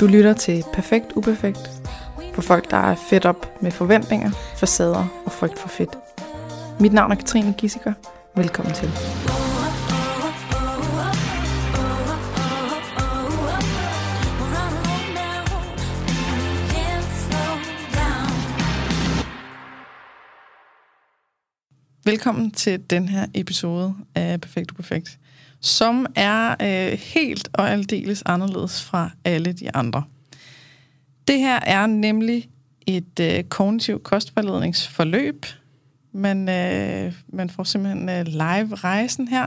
Du lytter til Perfekt Uperfekt for folk, der er fedt op med forventninger, facader og frygt for fedt. Mit navn er Katrine Gissiker. Velkommen til. Velkommen til den her episode af Perfekt Uperfekt, som er øh, helt og aldeles anderledes fra alle de andre. Det her er nemlig et øh, kognitiv kostvejledningsforløb. Man, øh, man får simpelthen øh, live-rejsen her.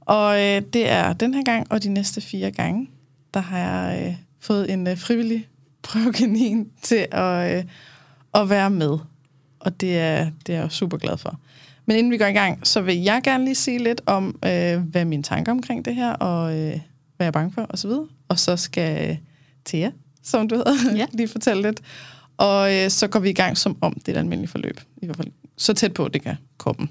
Og øh, det er den her gang og de næste fire gange, der har jeg øh, fået en øh, frivillig prøvekanin til at, øh, at være med. Og det er, det er jeg super glad for. Men inden vi går i gang, så vil jeg gerne lige sige lidt om, øh, hvad mine tanker omkring det her, og øh, hvad jeg er bange for, osv. Og så skal øh, Thea, som du hedder, ja. lige fortælle lidt. Og øh, så går vi i gang som om det er et almindeligt forløb. I hvert fald så tæt på, det kan komme.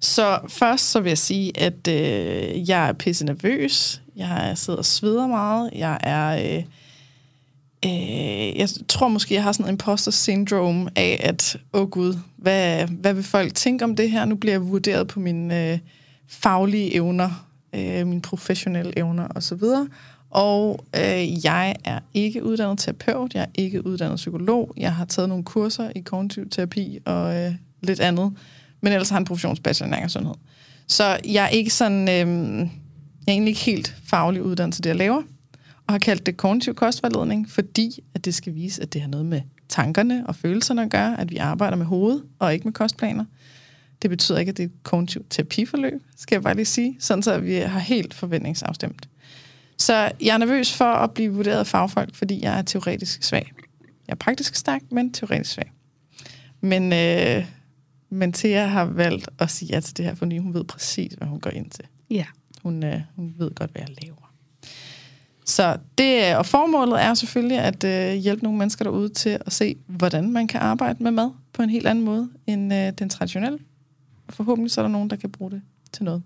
Så først så vil jeg sige, at øh, jeg er pisse nervøs. Jeg sidder og sveder meget. Jeg er... Øh, øh, jeg tror måske, jeg har sådan en imposter syndrome af, at, åh oh gud, hvad, hvad vil folk tænke om det her? Nu bliver jeg vurderet på mine øh, faglige evner, øh, mine professionelle evner osv., og øh, jeg er ikke uddannet terapeut, jeg er ikke uddannet psykolog. Jeg har taget nogle kurser i kognitiv terapi og øh, lidt andet, men ellers har jeg en professionsbachelor i sundhed. Så jeg er ikke sådan, øh, jeg er egentlig ikke helt faglig uddannet til det, jeg laver, og har kaldt det kognitiv kostvejledning, fordi at det skal vise, at det har noget med tankerne og følelserne at gøre, at vi arbejder med hovedet og ikke med kostplaner. Det betyder ikke, at det er et kognitiv terapiforløb, skal jeg bare lige sige, sådan så vi har helt forventningsafstemt. Så jeg er nervøs for at blive vurderet af fagfolk, fordi jeg er teoretisk svag. Jeg er praktisk stærk, men teoretisk svag. Men, øh, men Thea har valgt at sige ja til det her, fordi hun ved præcis, hvad hun går ind til. Ja. Hun, øh, hun ved godt, hvad jeg laver. Så det, og formålet er selvfølgelig at øh, hjælpe nogle mennesker derude til at se, hvordan man kan arbejde med mad på en helt anden måde end øh, den traditionelle. Og forhåbentlig så er der nogen, der kan bruge det til noget.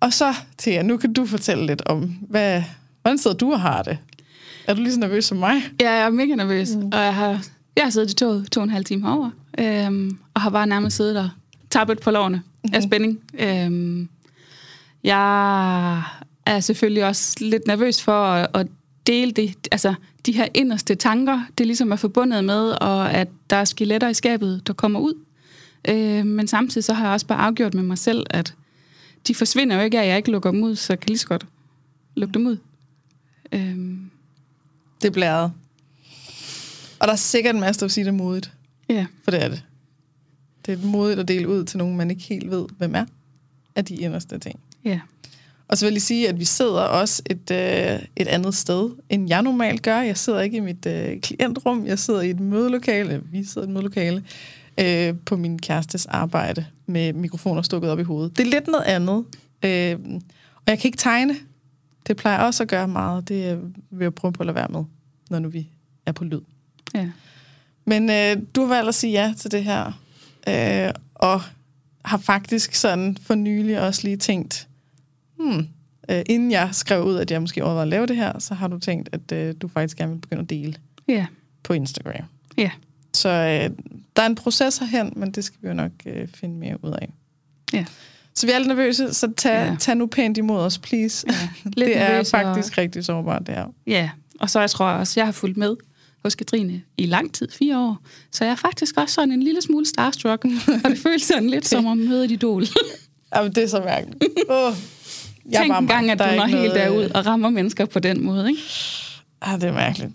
Og så, Thea, nu kan du fortælle lidt om, hvad, hvordan sidder du og har det? Er du lige så nervøs som mig? Ja, jeg er mega nervøs, mm. og jeg har, jeg har siddet i toget to og en halv time over, øhm, og har bare nærmest siddet der, tappet på lårene mm-hmm. af spænding. Øhm, jeg er selvfølgelig også lidt nervøs for at, at dele det, altså de her inderste tanker, det ligesom er forbundet med, og at der er skeletter i skabet, der kommer ud. Øh, men samtidig så har jeg også bare afgjort med mig selv, at de forsvinder jo ikke at jeg ikke lukker dem ud, så jeg kan lige så godt lukke dem ud. Øhm. Det bliver Og der er sikkert en masse, der vil sige, det er modigt. Ja. For det er det. Det er modigt at dele ud til nogen, man ikke helt ved, hvem er, af de inderste ting. Ja. Og så vil jeg sige, at vi sidder også et, øh, et andet sted, end jeg normalt gør. Jeg sidder ikke i mit øh, klientrum, jeg sidder i et mødelokale, vi sidder i et mødelokale, øh, på min kærestes arbejde med mikrofoner stukket op i hovedet. Det er lidt noget andet. Øh, og jeg kan ikke tegne. Det plejer også at gøre meget. Det vil jeg prøve på at lade være med, når nu vi er på lyd. Ja. Men øh, du har valgt at sige ja til det her. Øh, og har faktisk sådan for nylig også lige tænkt, hmm, øh, inden jeg skrev ud, at jeg måske overvejede at lave det her, så har du tænkt, at øh, du faktisk gerne vil begynde at dele ja. på Instagram. Ja. Så øh, der er en proces herhen, men det skal vi jo nok øh, finde mere ud af. Ja. Så vi er lidt nervøse, så tag, ja. tag nu pænt imod os, please. Ja, lidt det er faktisk og... rigtig sårbart, det her. Ja, og så jeg tror også, jeg har fulgt med hos Katrine i lang tid, fire år. Så jeg er faktisk også sådan en lille smule starstruck, og det føles sådan lidt som at møde et idol. Jamen, det er så mærkeligt. Oh, jeg Tænk en gang, at du når helt derud og rammer mennesker på den måde, ikke? Ja, det er mærkeligt.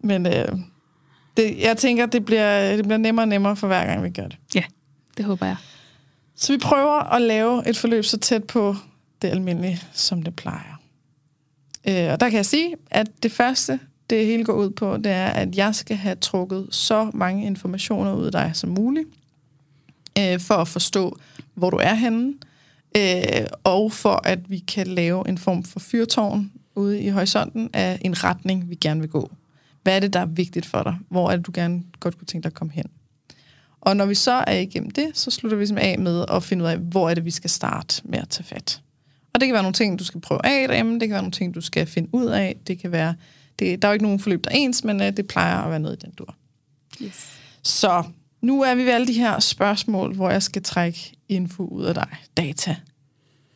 Men øh, det, jeg tænker, det bliver, det bliver nemmere og nemmere for hver gang, vi gør det. Ja, det håber jeg. Så vi prøver at lave et forløb så tæt på det almindelige, som det plejer. Øh, og der kan jeg sige, at det første, det hele går ud på, det er, at jeg skal have trukket så mange informationer ud af dig som muligt, øh, for at forstå, hvor du er henne, øh, og for at vi kan lave en form for fyrtårn ude i horisonten af en retning, vi gerne vil gå. Hvad er det, der er vigtigt for dig? Hvor er det, du gerne godt kunne tænke dig at komme hen? Og når vi så er igennem det, så slutter vi af med at finde ud af, hvor er det, vi skal starte med at tage fat. Og det kan være nogle ting, du skal prøve af derhjemme, det kan være nogle ting, du skal finde ud af, det kan være, det, der er jo ikke nogen forløb, der er ens, men uh, det plejer at være noget i den dur. Yes. Så nu er vi ved alle de her spørgsmål, hvor jeg skal trække info ud af dig, data.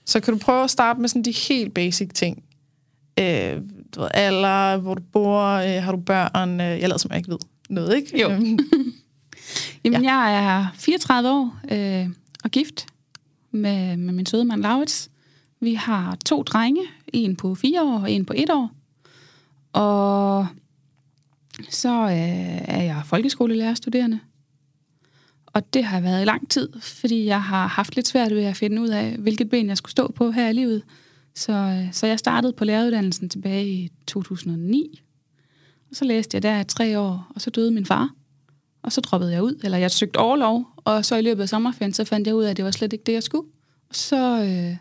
Så kan du prøve at starte med sådan de helt basic ting. Øh, du ved, alder, hvor du bor, øh, har du børn, øh, jeg lader som jeg ikke ved noget, ikke? Jo. Øhm, Jamen, ja. jeg er 34 år øh, og gift med, med min søde mand Laurits. Vi har to drenge, en på fire år og en på et år. Og så øh, er jeg folkeskolelærerstuderende. Og det har jeg været i lang tid, fordi jeg har haft lidt svært ved at finde ud af, hvilket ben jeg skulle stå på her i livet. Så, øh, så jeg startede på læreruddannelsen tilbage i 2009. Og så læste jeg der i tre år, og så døde min far. Og så droppede jeg ud, eller jeg søgte overlov, og så i løbet af sommerferien, så fandt jeg ud af, at det var slet ikke det, jeg skulle. Og så, øh,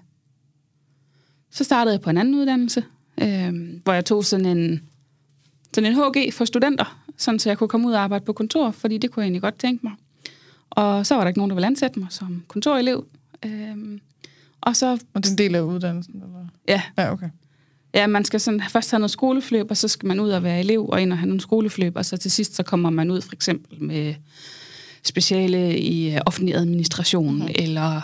så startede jeg på en anden uddannelse, øh, hvor jeg tog sådan en, sådan en HG for studenter, sådan så jeg kunne komme ud og arbejde på kontor, fordi det kunne jeg egentlig godt tænke mig. Og så var der ikke nogen, der ville ansætte mig som kontorelev. Øh, og så, og det er en del af uddannelsen, eller? ja, Ja, okay. Ja, man skal sådan først have noget skoleforløb, og så skal man ud og være elev og ind og have nogle skoleforløb, og så til sidst så kommer man ud for eksempel med speciale i øh, offentlig administration mm. eller,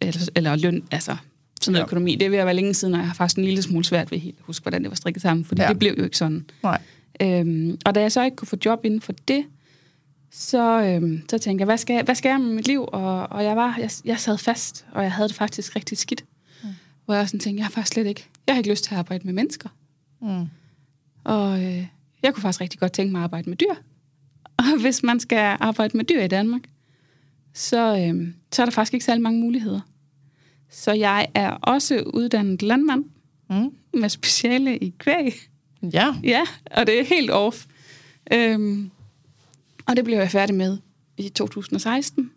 eller, eller løn, altså sådan noget Ja. økonomi. Det er ved at være længe siden, og jeg har faktisk en lille smule svært ved helt at huske, hvordan det var strikket sammen, fordi Ja. ja. det blev jo ikke sådan. Nej. Øhm, og da jeg så ikke kunne få job inden for det, så, øhm, så tænkte jeg, hvad skal, jeg, hvad skal jeg med mit liv? Og, og jeg, var, jeg, jeg sad fast, og jeg havde det faktisk rigtig skidt. Mm. Hvor jeg sådan tænkte, jeg har faktisk slet ikke, jeg har ikke lyst til at arbejde med mennesker. Mm. Og øh, jeg kunne faktisk rigtig godt tænke mig at arbejde med dyr. Og hvis man skal arbejde med dyr i Danmark, så, øh, så er der faktisk ikke særlig mange muligheder. Så jeg er også uddannet landmand Mm. med speciale i kvæg. Ja. Ja, og det er helt off. Øhm, og det blev jeg færdig med i 2016.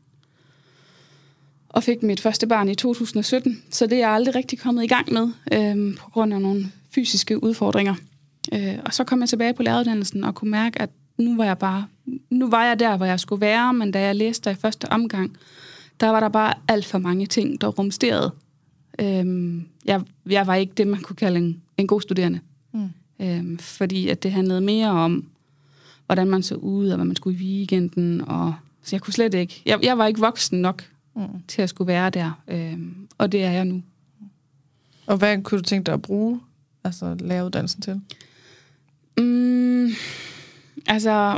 Og fik mit første barn i 2017. Så det er jeg aldrig rigtig kommet i gang med, øhm, på grund af nogle fysiske udfordringer. Øh, og så kom jeg tilbage på læreruddannelsen og kunne mærke, at nu var jeg bare, nu var jeg der, hvor jeg skulle være, men da jeg læste der i første omgang, der var der bare alt for mange ting, der rumsterede. Øhm, jeg, jeg var ikke det, man kunne kalde en, en god studerende. Mm. Øhm, fordi at det handlede mere om, hvordan man så ud, og hvad man skulle i weekenden. Og, så jeg kunne slet ikke... Jeg, jeg var ikke voksen nok Mm. til at skulle være der. Øhm, og det er jeg nu. Og hvad kunne du tænke dig at bruge altså læreruddannelsen til? Mm, altså,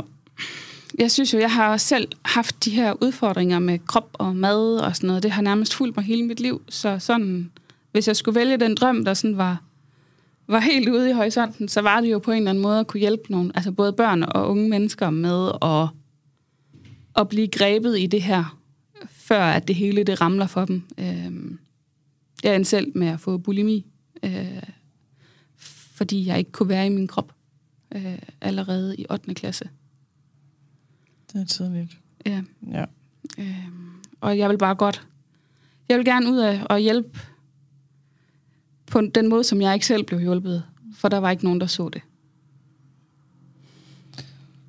jeg synes jo, jeg har selv haft de her udfordringer med krop og mad og sådan noget. Det har nærmest fulgt mig hele mit liv. Så sådan, hvis jeg skulle vælge den drøm, der sådan var, var helt ude i horisonten, så var det jo på en eller anden måde at kunne hjælpe nogle, altså både børn og unge mennesker med at, at blive grebet i det her, før at det hele det ramler for dem. Øhm, jeg endte selv med at få bulimi, øh, fordi jeg ikke kunne være i min krop øh, allerede i 8. klasse. Det er tidligt. Ja. Ja. Øhm, og jeg vil bare godt... Jeg vil gerne ud af at hjælpe på den måde, som jeg ikke selv blev hjulpet. For der var ikke nogen, der så det.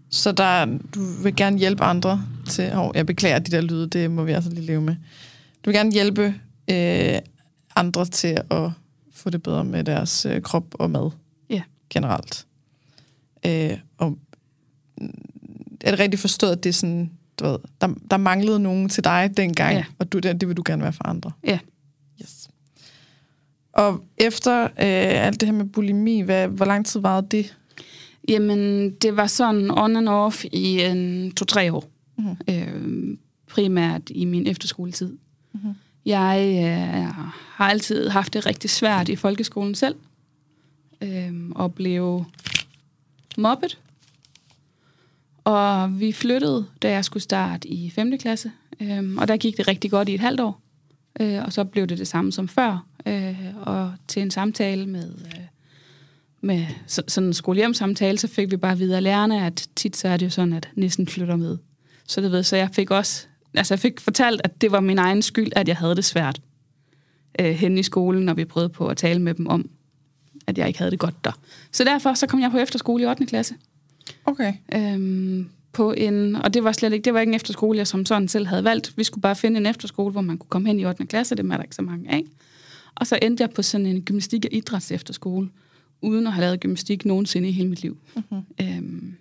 Så der, du vil gerne hjælpe andre til... Oh, jeg beklager de der lyde, det må vi altså lige leve med. Du vil gerne hjælpe øh, andre til at få det bedre med deres øh, krop og mad Ja. generelt. Øh, og er det rigtigt forstået, at det er sådan, du ved, der, der manglede nogen til dig dengang, Ja. og du, det, det vil du gerne være for andre? Ja. Yes. Og efter øh, alt det her med bulimi, hvad, hvor lang tid varede det? Jamen, det var sådan on and off i en to-tre år. Mhm. Øh, primært i min efterskoletid. Mhm. Jeg øh, har altid haft det rigtig svært i folkeskolen selv. Øh, og blev mobbet. Og vi flyttede, da jeg skulle starte i 5. klasse. Øh, og der gik det rigtig godt i et halvt år. Øh, og så blev det det samme som før. Øh, og til en samtale med... Øh, med så, sådan en skolehjemsamtale, så fik vi bare videre af lærerne, at tit så er det jo sådan, at næsten flytter med. Så det ved, så jeg fik også, altså jeg fik fortalt, at det var min egen skyld, at jeg havde det svært øh, hen i skolen, når vi prøvede på at tale med dem om, at jeg ikke havde det godt der. Så derfor så kom jeg på efterskole i 8. klasse. Okay. Øhm, på en, og det var slet ikke, det var ikke en efterskole, jeg som sådan selv havde valgt. Vi skulle bare finde en efterskole, hvor man kunne komme hen i 8. klasse, det er der ikke så mange af. Og så endte jeg på sådan en gymnastik- og idræts efterskole, uden at have lavet gymnastik nogensinde i hele mit liv. Mm-hmm. Øhm,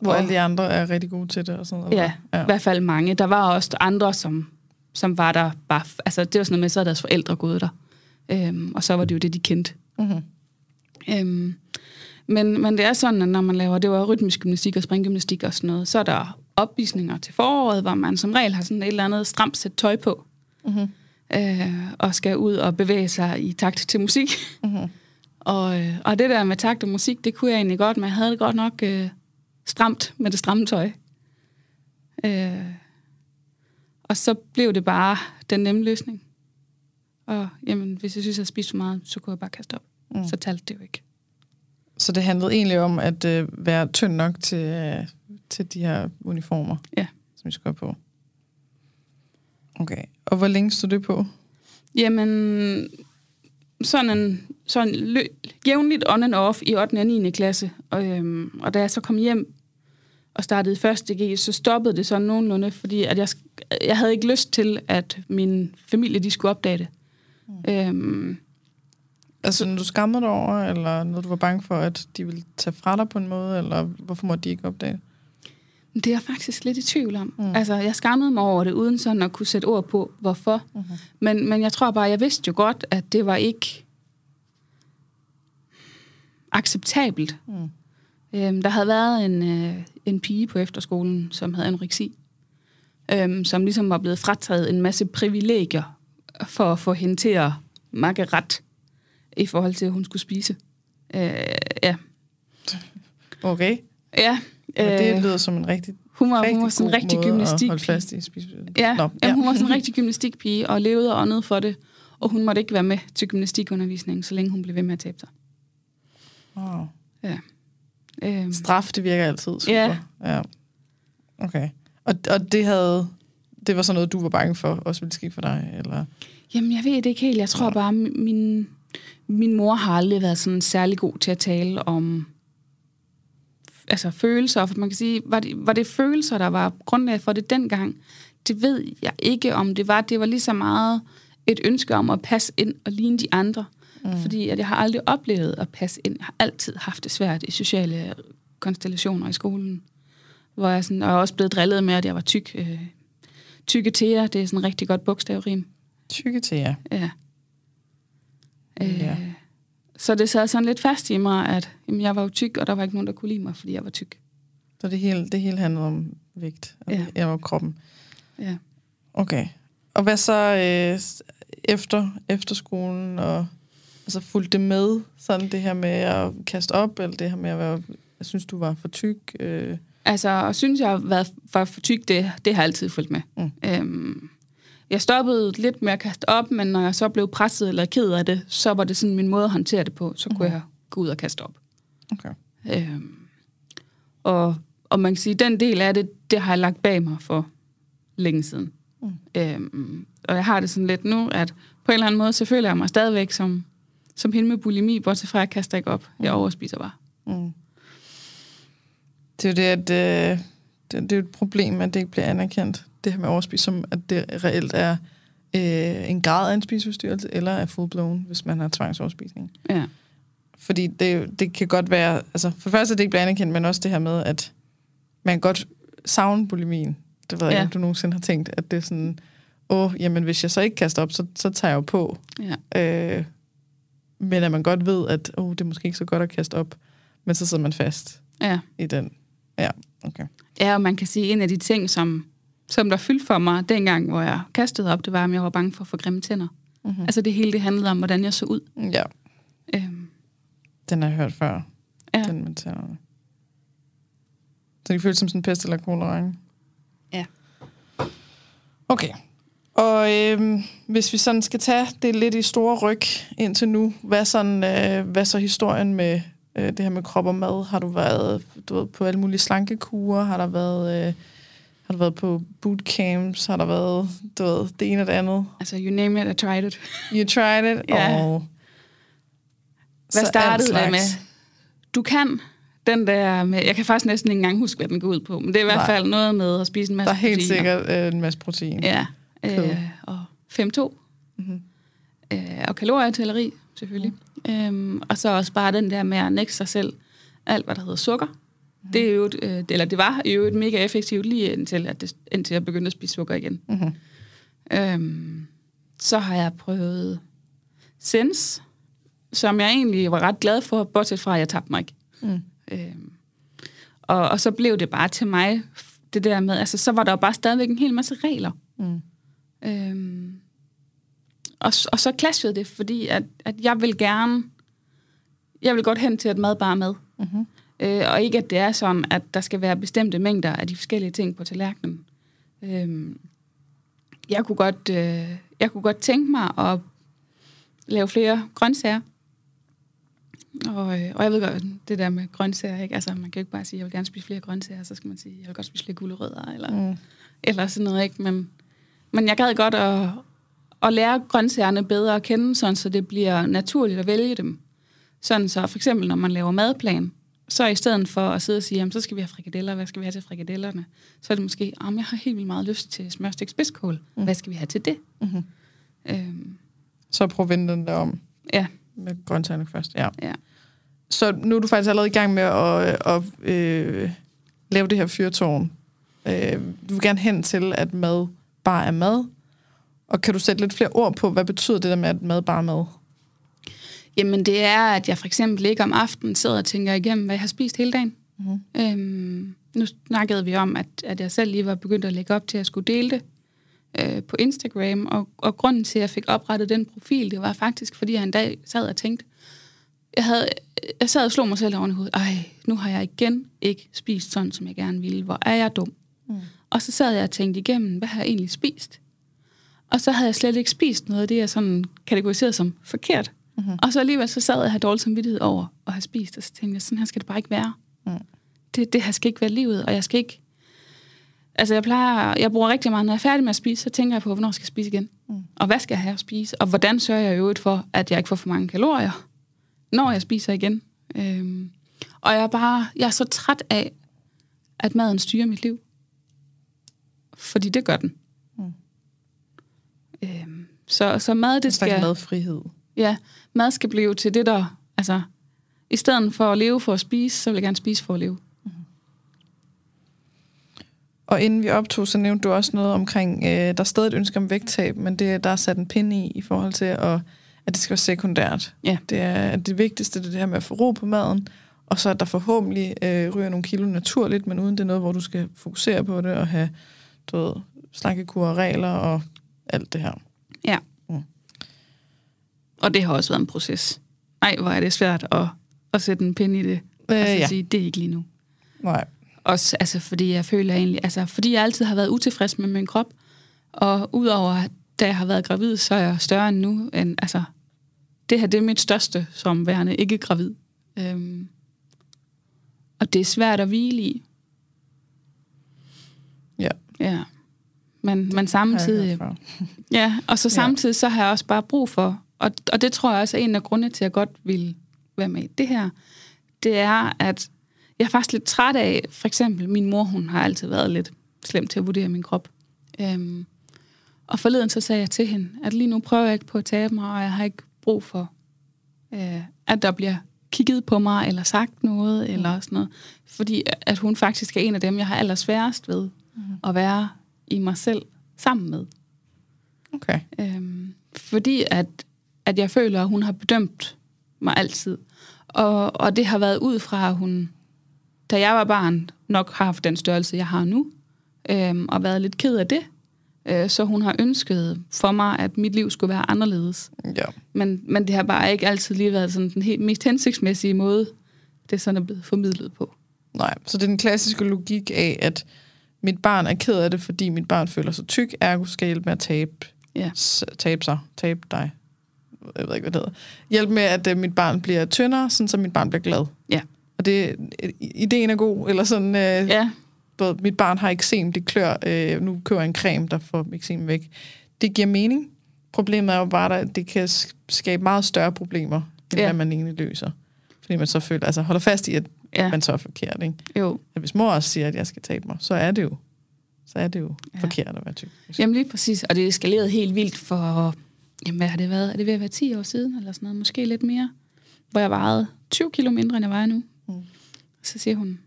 Hvor alle de andre er rigtig gode til det og sådan noget. Ja, ja, i hvert fald mange. Der var også andre, som, som var der bare... Altså, det var sådan noget med, så havde deres forældre gået der. Øhm, og så var det jo det, de kendte. Mm-hmm. Øhm, men, men det er sådan, at når man laver, det var rytmisk gymnastik og springgymnastik og sådan noget, så er der opvisninger til foråret, hvor man som regel har sådan et eller andet stramt sæt tøj på. Mm-hmm. Øh, og skal ud og bevæge sig i takt til musik. Mm-hmm. og, øh, og det der med takt og musik, det kunne jeg egentlig godt, men jeg havde det godt nok øh, stramt med det stramme tøj. Øh, og så blev det bare den nemme løsning. Og jamen, hvis jeg synes, jeg har spist for meget, så kunne jeg bare kaste op. Mm. Så talte det jo ikke. Så det handlede egentlig om at øh, være tynd nok til, øh, til de her uniformer, ja. som vi skal på. Okay. Og hvor længe stod det på? Jamen, sådan en sådan lø- jævnligt on and off i 8. og 9. klasse. Og, øhm, og da jeg så kom hjem og startede første G, så stoppede det sådan nogenlunde, fordi at jeg, jeg havde ikke lyst til, at min familie de skulle opdage det. Mm. Øhm, altså, når du skammede dig over, eller noget, du var bange for, at de ville tage fra dig på en måde, eller hvorfor måtte de ikke opdage det? Det er jeg faktisk lidt i tvivl om. Mm. Altså, jeg skammede mig over det, uden sådan at kunne sætte ord på, hvorfor. Mm-hmm. Men, men jeg tror bare, jeg vidste jo godt, at det var ikke acceptabelt. Mm. Øhm, der havde været en, øh, en pige på efterskolen, som havde anoreksi, øhm, som ligesom var blevet frataget en masse privilegier for at få hende til at makke ret i forhold til, at hun skulle spise. Øh, ja. Okay. Ja. Øh, det lyder som en rigtig hun var, hun var sådan en rigtig gymnastik. fast i ja, Nå, ja. hun var sådan en rigtig gymnastikpige og levede og åndede for det. Og hun måtte ikke være med til gymnastikundervisningen, så længe hun blev ved med at tabe sig. Wow. Ja. Øhm. Straf, det virker altid super. Ja. ja. Okay. Og, og det havde, det var sådan noget, du var bange for, også ville ske for dig, eller? Jamen, jeg ved det ikke helt. Jeg tror ja. bare, min, min mor har aldrig været sådan særlig god til at tale om altså følelser, for man kan sige, var det, var det følelser, der var grundlag for det dengang? Det ved jeg ikke, om det var. Det var lige så meget et ønske om at passe ind og ligne de andre. Mm. Fordi at jeg har aldrig oplevet at passe ind. Jeg har altid haft det svært i sociale konstellationer i skolen. Hvor jeg sådan, og jeg er også blevet drillet med, at jeg var tyk. Øh, tykke Thea, det er sådan en rigtig godt bogstavrim. Tykke Thea? Ja. Øh, ja. Så det sad sådan lidt fast i mig, at jamen, jeg var jo tyk, og der var ikke nogen, der kunne lide mig, fordi jeg var tyk. Så det hele, det hele handlede om vægt? Ja. Jeg var kroppen? Ja. Okay. Og hvad så øh, efter, efter skolen, og altså, fulgte det med, sådan det her med at kaste op, eller det her med at være, jeg synes, du var for tyk? Øh. Altså, synes jeg var, var for tyk, det, det har altid fulgt med. Mm. Øhm, jeg stoppede lidt med at kaste op, men når jeg så blev presset eller ked af det, så var det sådan min måde at håndtere det på. Så kunne mm. jeg gå ud og kaste op. Okay. Øhm, og, og man kan sige, at den del af det, det har jeg lagt bag mig for længe siden. Mm. Øhm, og jeg har det sådan lidt nu, at på en eller anden måde, så føler jeg mig stadigvæk som, som hende med bulimi, bortset fra, at jeg kaster ikke op. Jeg mm. overspiser bare. Mm. Det er jo det, at øh, det, det er et problem, at det ikke bliver anerkendt det her med overspis, som at det reelt er øh, en grad af en spiseforstyrrelse, eller er full-blown, hvis man har tvangsoverspisning. Ja. Fordi det, det kan godt være, altså for det første at det ikke bliver anerkendt, men også det her med, at man godt savne bulimien. Det ved jeg ja. ikke, om du nogensinde har tænkt, at det er sådan, åh, jamen hvis jeg så ikke kaster op, så, så tager jeg jo på. Ja. Øh, men at man godt ved, at åh, det er måske ikke så godt at kaste op, men så sidder man fast ja. i den. Ja, okay. Ja, og man kan sige, en af de ting, som som der fyldte for mig dengang, hvor jeg kastede op, det var, at jeg var bange for at få grimme tænder. Mm-hmm. Altså det hele, det handlede om, hvordan jeg så ud. Ja. Øhm. Den har jeg hørt før. Ja. Den med tænderne. Så det føles som sådan en pest eller kolera, ikke? Ja. Okay. Og øhm, hvis vi sådan skal tage det lidt i store ryg indtil nu, hvad, sådan, øh, hvad så historien med øh, det her med krop og mad? Har du været du ved, på alle mulige slankekurer? Har der været... Øh, har du været på bootcamps? Har der været, du ved, det ene og det andet? Altså, you name it, I tried it. You tried it? Ja. Oh. Hvad startede det med? Du kan den der med, jeg kan faktisk næsten ikke engang huske, hvad den går ud på, men det er i hvert fald noget med at spise en masse Der er helt proteiner. sikkert øh, en masse protein. Ja, øh, og 5-2. Mm-hmm. øh, og kalorietælleri, selvfølgelig. Mm. Øhm, og så også bare den der med at nægte sig selv alt, hvad der hedder sukker. Det, er jo et, øh, eller det var jo et mega effektivt lige indtil, at det, indtil jeg begyndte at spise sukker igen. Mm-hmm. Øhm, så har jeg prøvet Sens, som jeg egentlig var ret glad for, bortset fra, at jeg tabte mig ikke. Mm. Øhm, og, og så blev det bare til mig, det der med, altså så var der jo bare stadigvæk en hel masse regler. Mm. Øhm, og, og så clashede det, fordi at, at jeg vil gerne, jeg vil godt hen til, at mad bare er mad. Mm-hmm. Øh, og ikke, at det er sådan, at der skal være bestemte mængder af de forskellige ting på tallerkenen. Øhm, jeg, kunne godt, øh, jeg kunne godt tænke mig at lave flere grøntsager. Og, øh, og jeg ved godt, det der med grøntsager, ikke? Altså, man kan jo ikke bare sige, jeg vil gerne spise flere grøntsager, så skal man sige, jeg vil godt spise flere gulerødder, eller, Mm. eller sådan noget, ikke? Men, men jeg gad godt at, at lære grøntsagerne bedre at kende, sådan så det bliver naturligt at vælge dem. Sådan så for eksempel, når man laver madplan, så i stedet for at sidde og sige, jamen, så skal vi have frikadeller, hvad skal vi have til frikadellerne? Så er det måske, om jeg har helt vildt meget lyst til smørstegt spidskål. Mm. Hvad skal vi have til det? Mm-hmm. Øhm, Så prøv at den der om ja, med grøntsagerne først. Ja. ja. Så nu er du faktisk allerede i gang med at, at øh, lave det her fyrtårn. Øh, du vil gerne hen til, at mad bare er mad. Og kan du sætte lidt flere ord på, hvad betyder det der med, at mad bare er mad? Jamen det er, at jeg for eksempel ikke om aftenen sidder og tænker igennem, hvad jeg har spist hele dagen. Mhm. Øhm, nu snakkede vi om, at, at jeg selv lige var begyndt at lægge op til at skulle dele det øh, på Instagram, og, og grunden til, at jeg fik oprettet den profil, det var faktisk, fordi jeg en dag sad og tænkte, jeg, havde, jeg sad og slog mig selv oven i hovedet, ej, nu har jeg igen ikke spist sådan, som jeg gerne ville. Hvor er jeg dum? Mm. Og så sad jeg og tænkte igennem, hvad har jeg egentlig spist? Og så havde jeg slet ikke spist noget af det, jeg sådan kategoriserede som forkert. Mhm. Og så alligevel så sad jeg og havde dårlig samvittighed over at have spist, og så tænkte jeg, sådan her skal det bare ikke være. Mm. Det, det her skal ikke være livet, og jeg skal ikke... Altså jeg plejer, jeg bruger rigtig meget, når jeg er færdig med at spise, så tænker jeg på, hvornår skal jeg spise igen? Mm. Og hvad skal jeg have at spise? Og hvordan sørger jeg i øvrigt for, at jeg ikke får for mange kalorier, når jeg spiser igen? Øhm, og jeg er bare, jeg er så træt af, at maden styrer mit liv. Fordi det gør den. Mm. Øhm, så, så mad, det skal... madfrihed. Ja, mad skal blive til det, der... Altså, i stedet for at leve for at spise, så vil jeg gerne spise for at leve. Og inden vi optog, så nævnte du også noget omkring, øh, der er stadig et ønske om vægttab, men det, der er sat en pind i, i forhold til, at, at det skal være sekundært. Ja. Det er det vigtigste, det er det her med at få ro på maden, og så at der forhåbentlig øh, ryger nogle kilo naturligt, men uden det er noget, hvor du skal fokusere på det, og have du ved, slankekur og regler og alt det her. Ja. Og det har også været en proces. Nej, hvor er det svært at, at sætte en pind i det. Øh, og så ja. sige, det er ikke lige nu. Nej. Også altså, fordi jeg føler egentlig, altså fordi jeg altid har været utilfreds med min krop, og udover at da jeg har været gravid, så er jeg større end nu. End, altså, det her det er mit største som værende ikke gravid. Øhm, og det er svært at hvile i. Ja. Ja. Men, men samtidig... Ja, og så samtidig så har jeg også bare brug for, og, og det tror jeg også er en af grundene til, at jeg godt vil være med i det her, det er, at jeg er faktisk lidt træt af, for eksempel min mor, hun har altid været lidt slem til at vurdere min krop. Øhm, og forleden så sagde jeg til hende, at lige nu prøver jeg ikke på at tabe mig, og jeg har ikke brug for, øh, at der bliver kigget på mig, eller sagt noget, eller sådan noget. Fordi at hun faktisk er en af dem, jeg har allersværest ved at være i mig selv sammen med. Okay. Øhm, fordi at, at jeg føler, at hun har bedømt mig altid. Og, og det har været ud fra, at hun, da jeg var barn, nok har haft den størrelse, jeg har nu, øhm, og været lidt ked af det. Øh, så hun har ønsket for mig, at mit liv skulle være anderledes. Ja. Men, men det har bare ikke altid lige været sådan den helt mest hensigtsmæssige måde, det sådan er blevet formidlet på. Nej, så det er den klassiske logik af, at mit barn er ked af det, fordi mit barn føler sig tyk, ergo skal hjælpe med at tabe, Ja. s- tabe sig, tabe dig. Jeg ved ikke, hvad det hedder. Hjælp med, at uh, mit barn bliver tyndere, sådan så mit barn bliver glad. Ja. Og det, ideen er god, eller sådan, uh, Ja, både, mit barn har eksem, det klør, øh, nu køber jeg en creme, der får eksem væk. Det giver mening. Problemet er jo bare, at det kan sk- skabe meget større problemer, end Ja. hvad man egentlig løser. Fordi man så føler, altså holder fast i, at ja, man så er forkert, ikke? jo. At hvis mor også siger, at jeg skal tabe mig, så er det jo, så er det jo Ja. forkert at være tyk. Jamen lige præcis, og det eskalerede helt vildt for jamen hvad har det været? Er det ved at være 10 år siden, eller sådan noget? Måske lidt mere. Hvor jeg vejede 20 kilo mindre, end jeg vejer nu. Mm. Så siger hun,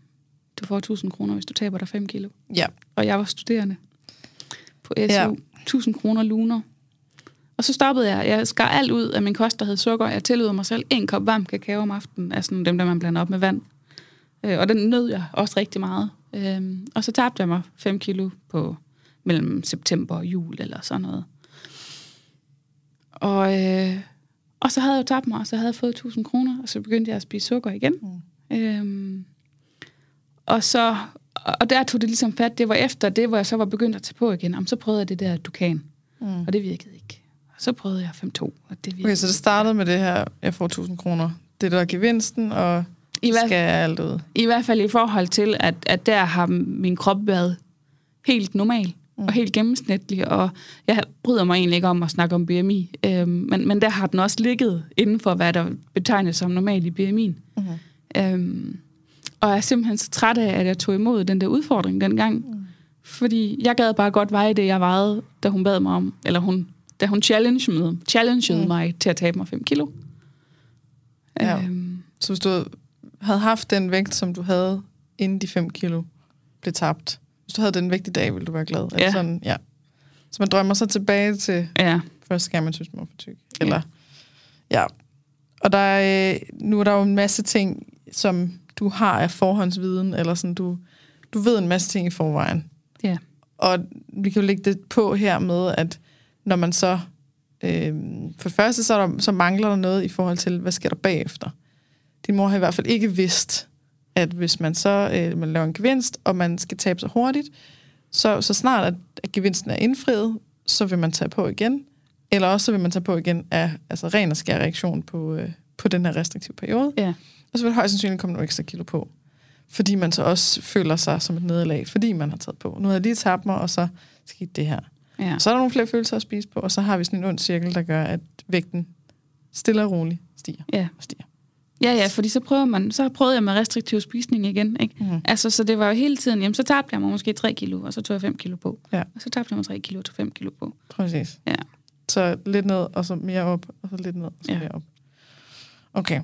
du får 1000 kroner, hvis du taber dig 5 kilo. Ja. Og jeg var studerende på SU. Ja. Ja. 1000 kroner luner. Og så stoppede jeg. Jeg skar alt ud af min kost, der hed sukker. Jeg tillod mig selv en kop varm kakao om aftenen. Altså dem, der man blander op med vand. Øh, og den nød jeg også rigtig meget. Øhm, og så tabte jeg mig 5 kilo på mellem september og jul eller sådan noget. Og, øh, og så havde jeg jo tabt mig, og så havde jeg fået 1000 kroner, og så begyndte jeg at spise sukker igen. Mm. Øhm, og så og der tog det ligesom fat. Det var efter det, hvor jeg så var begyndt at tage på igen. Jamen, så prøvede jeg det der Dukan, mm. og det virkede ikke. Og så prøvede jeg 5-2, og det virkede Okay, så det startede med det her, jeg får 1000 kroner. Det der er gevinsten, og I hvert- skal jeg alt ud. I hvert fald i forhold til, at, at der har min krop været helt normal mm. og helt gennemsnitlig, og jeg bryder mig egentlig ikke om at snakke om BMI, øhm, men, men der har den også ligget inden for, hvad der betegnes som normal i BMI'en. Mm. Øhm, og jeg er simpelthen så træt af, at jeg tog imod den der udfordring dengang, mm. fordi jeg gad bare godt veje det, jeg vejede, da hun bad mig om, eller hun, da hun challengede, challengede mm. mig til at tabe mig 5 kilo. Ja. Øhm, Så hvis du havde haft den vægt, som du havde, inden de 5 kilo blev tabt, hvis du havde den vægt i dag, ville du være glad. Er det Ja. Sådan, ja. Så man drømmer så tilbage til ja, første gang, man synes, man var for tyk. Eller, ja. Og der er, nu er der jo en masse ting, som du har af forhåndsviden, eller sådan, du, du ved en masse ting i forvejen. ja, Og vi kan jo lægge det på her med, at når man så... Øh, for det første, så, er der, så mangler der noget i forhold til, hvad sker der bagefter. Din mor har i hvert fald ikke vidst, at hvis man så øh, man laver en gevinst, og man skal tabe sig hurtigt, så, så snart at, at gevinsten er indfriet, så vil man tage på igen. Eller også så vil man tage på igen af altså ren og skær reaktion på, øh, på den her restriktive periode. ja, Og så vil højst sandsynligt komme nogle ekstra kilo på. Fordi man så også føler sig som et nederlag, fordi man har taget på. Nu har jeg lige tabt mig, og så skete det her. ja. Så er der nogle flere følelser at spise på, og så har vi sådan en ond cirkel, der gør, at vægten stille og roligt stiger ja. og stiger. Ja, ja, fordi så prøver man, så prøvede jeg med restriktiv spisning igen, ikke? Mm. Altså, så det var jo hele tiden, jamen, så tabte jeg mig måske 3 kilo, og så tog jeg 5 kilo på. Ja. Og så tabte jeg mig 3 kilo, og tog 5 kilo på. Præcis. Ja. Så lidt ned, og så mere op, og så lidt ned, og så Ja. mere op. Okay.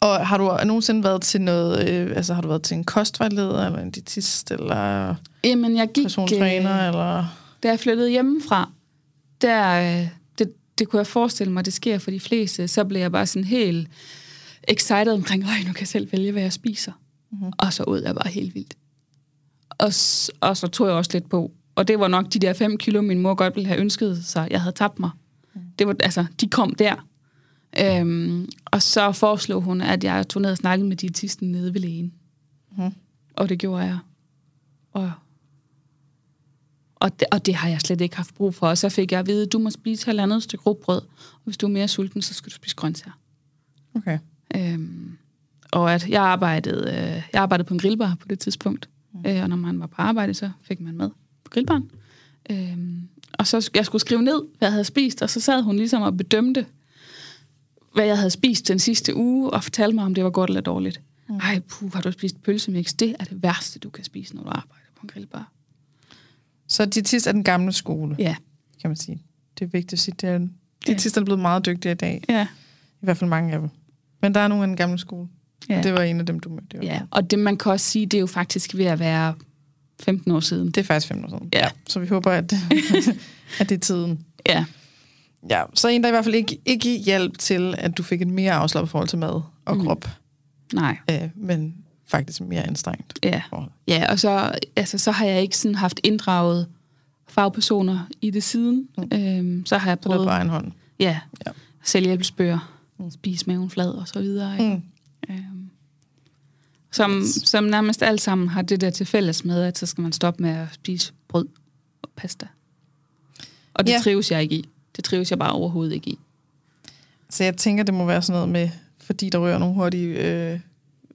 Og har du nogensinde været til noget, øh, altså har du været til en kostvejleder, eller en diætist, eller Jamen, jeg gik, personlig træner, eller... da jeg flyttede hjemmefra, der, øh, det, det kunne jeg forestille mig, det sker for de fleste, så blev jeg bare sådan helt excited omkring, øj, nu kan jeg selv vælge, hvad jeg spiser. Mm-hmm. Og så ud jeg bare helt vildt. Og, og så tog jeg også lidt på. Og det var nok de der 5 kilo, min mor godt ville have ønsket sig, jeg havde tabt mig. Det var, altså, de kom der. Øhm, og så foreslog hun, at jeg tog ned og snakkede med diætisten nede ved lægen. Mhm. Og det gjorde jeg. Og og det, og det har jeg slet ikke haft brug for. Og så fik jeg at vide, at du må spise halvandet stykke rugbrød. Og hvis du er mere sulten, så skal du spise grøntsager. Okay. Øhm, og at jeg arbejdede, øh, jeg arbejdede på en grillbar på det tidspunkt. Mm. Øh, og når man var på arbejde, så fik man mad på grillbaren. Øhm, og så jeg skulle skrive ned, hvad jeg havde spist, og så sad hun ligesom og bedømte, hvad jeg havde spist den sidste uge, og fortalte mig, om det var godt eller dårligt. Mm. Ej, puh, har du spist pølsemix? Det er det værste, du kan spise, når du arbejder på en grillbar. Så diætist er den gamle skole, Ja, kan man sige. Det er vigtigt at sige. Det er, diætisterne er blevet meget dygtige i dag. ja, I hvert fald mange af dem. Men der er nogle af den gamle skole. ja. Det var en af dem, du mødte. ja. Og det, man kan også sige, det er jo faktisk ved at være 15 år siden. Det er faktisk fem år siden. Ja. Så vi håber, at, at det er tiden. Ja, Ja, så en, der i hvert fald ikke, ikke hjælp til, at du fik et mere afslappet forhold til mad og Mm. krop, nej. øh, men faktisk mere anstrengt Ja. forhold. Ja, og så, altså, så har jeg ikke sådan haft inddraget fagpersoner i det siden. Mm. Øhm, så har jeg Så det er prøvet på egen hånd. ja, Ja. selvhjælpsbøger, mm. spise maven flad og så videre. Ikke? Mm. Øhm, som, som nærmest alt sammen har det der til fælles med, at så skal man stoppe med at spise brød og pasta. Og det Ja. ja. trives jeg ikke i. Det trives jeg bare overhovedet ikke i. Så jeg tænker, det må være sådan noget med, fordi der rører nogle hurtige øh,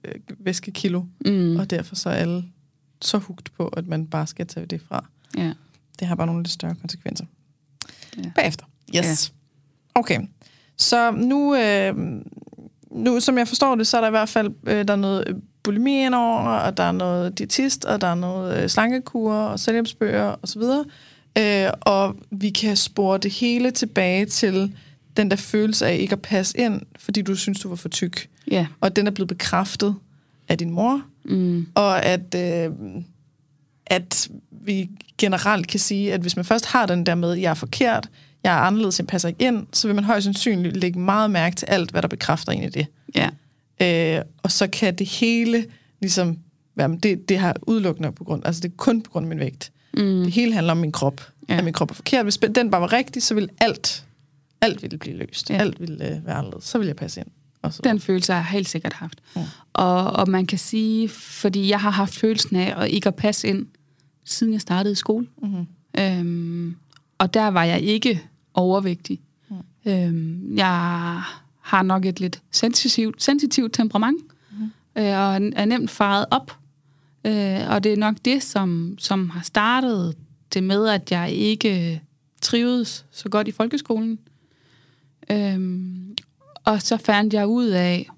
øh, væskekilo, Mm. og derfor så er alle så hugt på, at man bare skal tage det fra. Ja. Det har bare nogle lidt større konsekvenser. Ja. Bagefter. Yes. Okay. Så nu, øh, nu, som jeg forstår det, så er der i hvert fald øh, der er noget øh, bulimi indover, og der er noget diætist, og der er noget øh, slankekur og selvhjælpsbøger osv. øh, og vi kan spore det hele tilbage til den der følelse af ikke at passe ind, fordi du synes, du var for tyk. Ja. Og den er blevet bekræftet af din mor, Mm. og at, øh, at vi generelt kan sige, at hvis man først har den der med, jeg er forkert, jeg er anderledes, jeg passer ikke ind, så vil man højst sandsynligt lægge meget mærke til alt, hvad der bekræfter en i det. Ja. Øh, og så kan det hele ligesom, jamen det, det har udelukkende på grund, altså det er kun på grund af min vægt. Mm. Det hele handler om min krop. Ja. At min krop er forkert. Hvis den bare var rigtig, så ville alt, alt ville blive løst. Ja. Alt ville øh, være anderledes. Så ville jeg passe ind. Og så. Den følelse har jeg helt sikkert haft. Ja. Og, og man kan sige, fordi jeg har haft følelsen af at ikke at passe ind, siden jeg startede i skole. Mm-hmm. Øhm, og der var jeg ikke overvægtig. Mm. Øhm, jeg har nok et lidt sensitivt, sensitivt temperament, mm. øh, og er nemt faret op. Øh, og det er nok det, som, som har startet det med, at jeg ikke trivedes så godt i folkeskolen. Øhm, og så fandt jeg ud af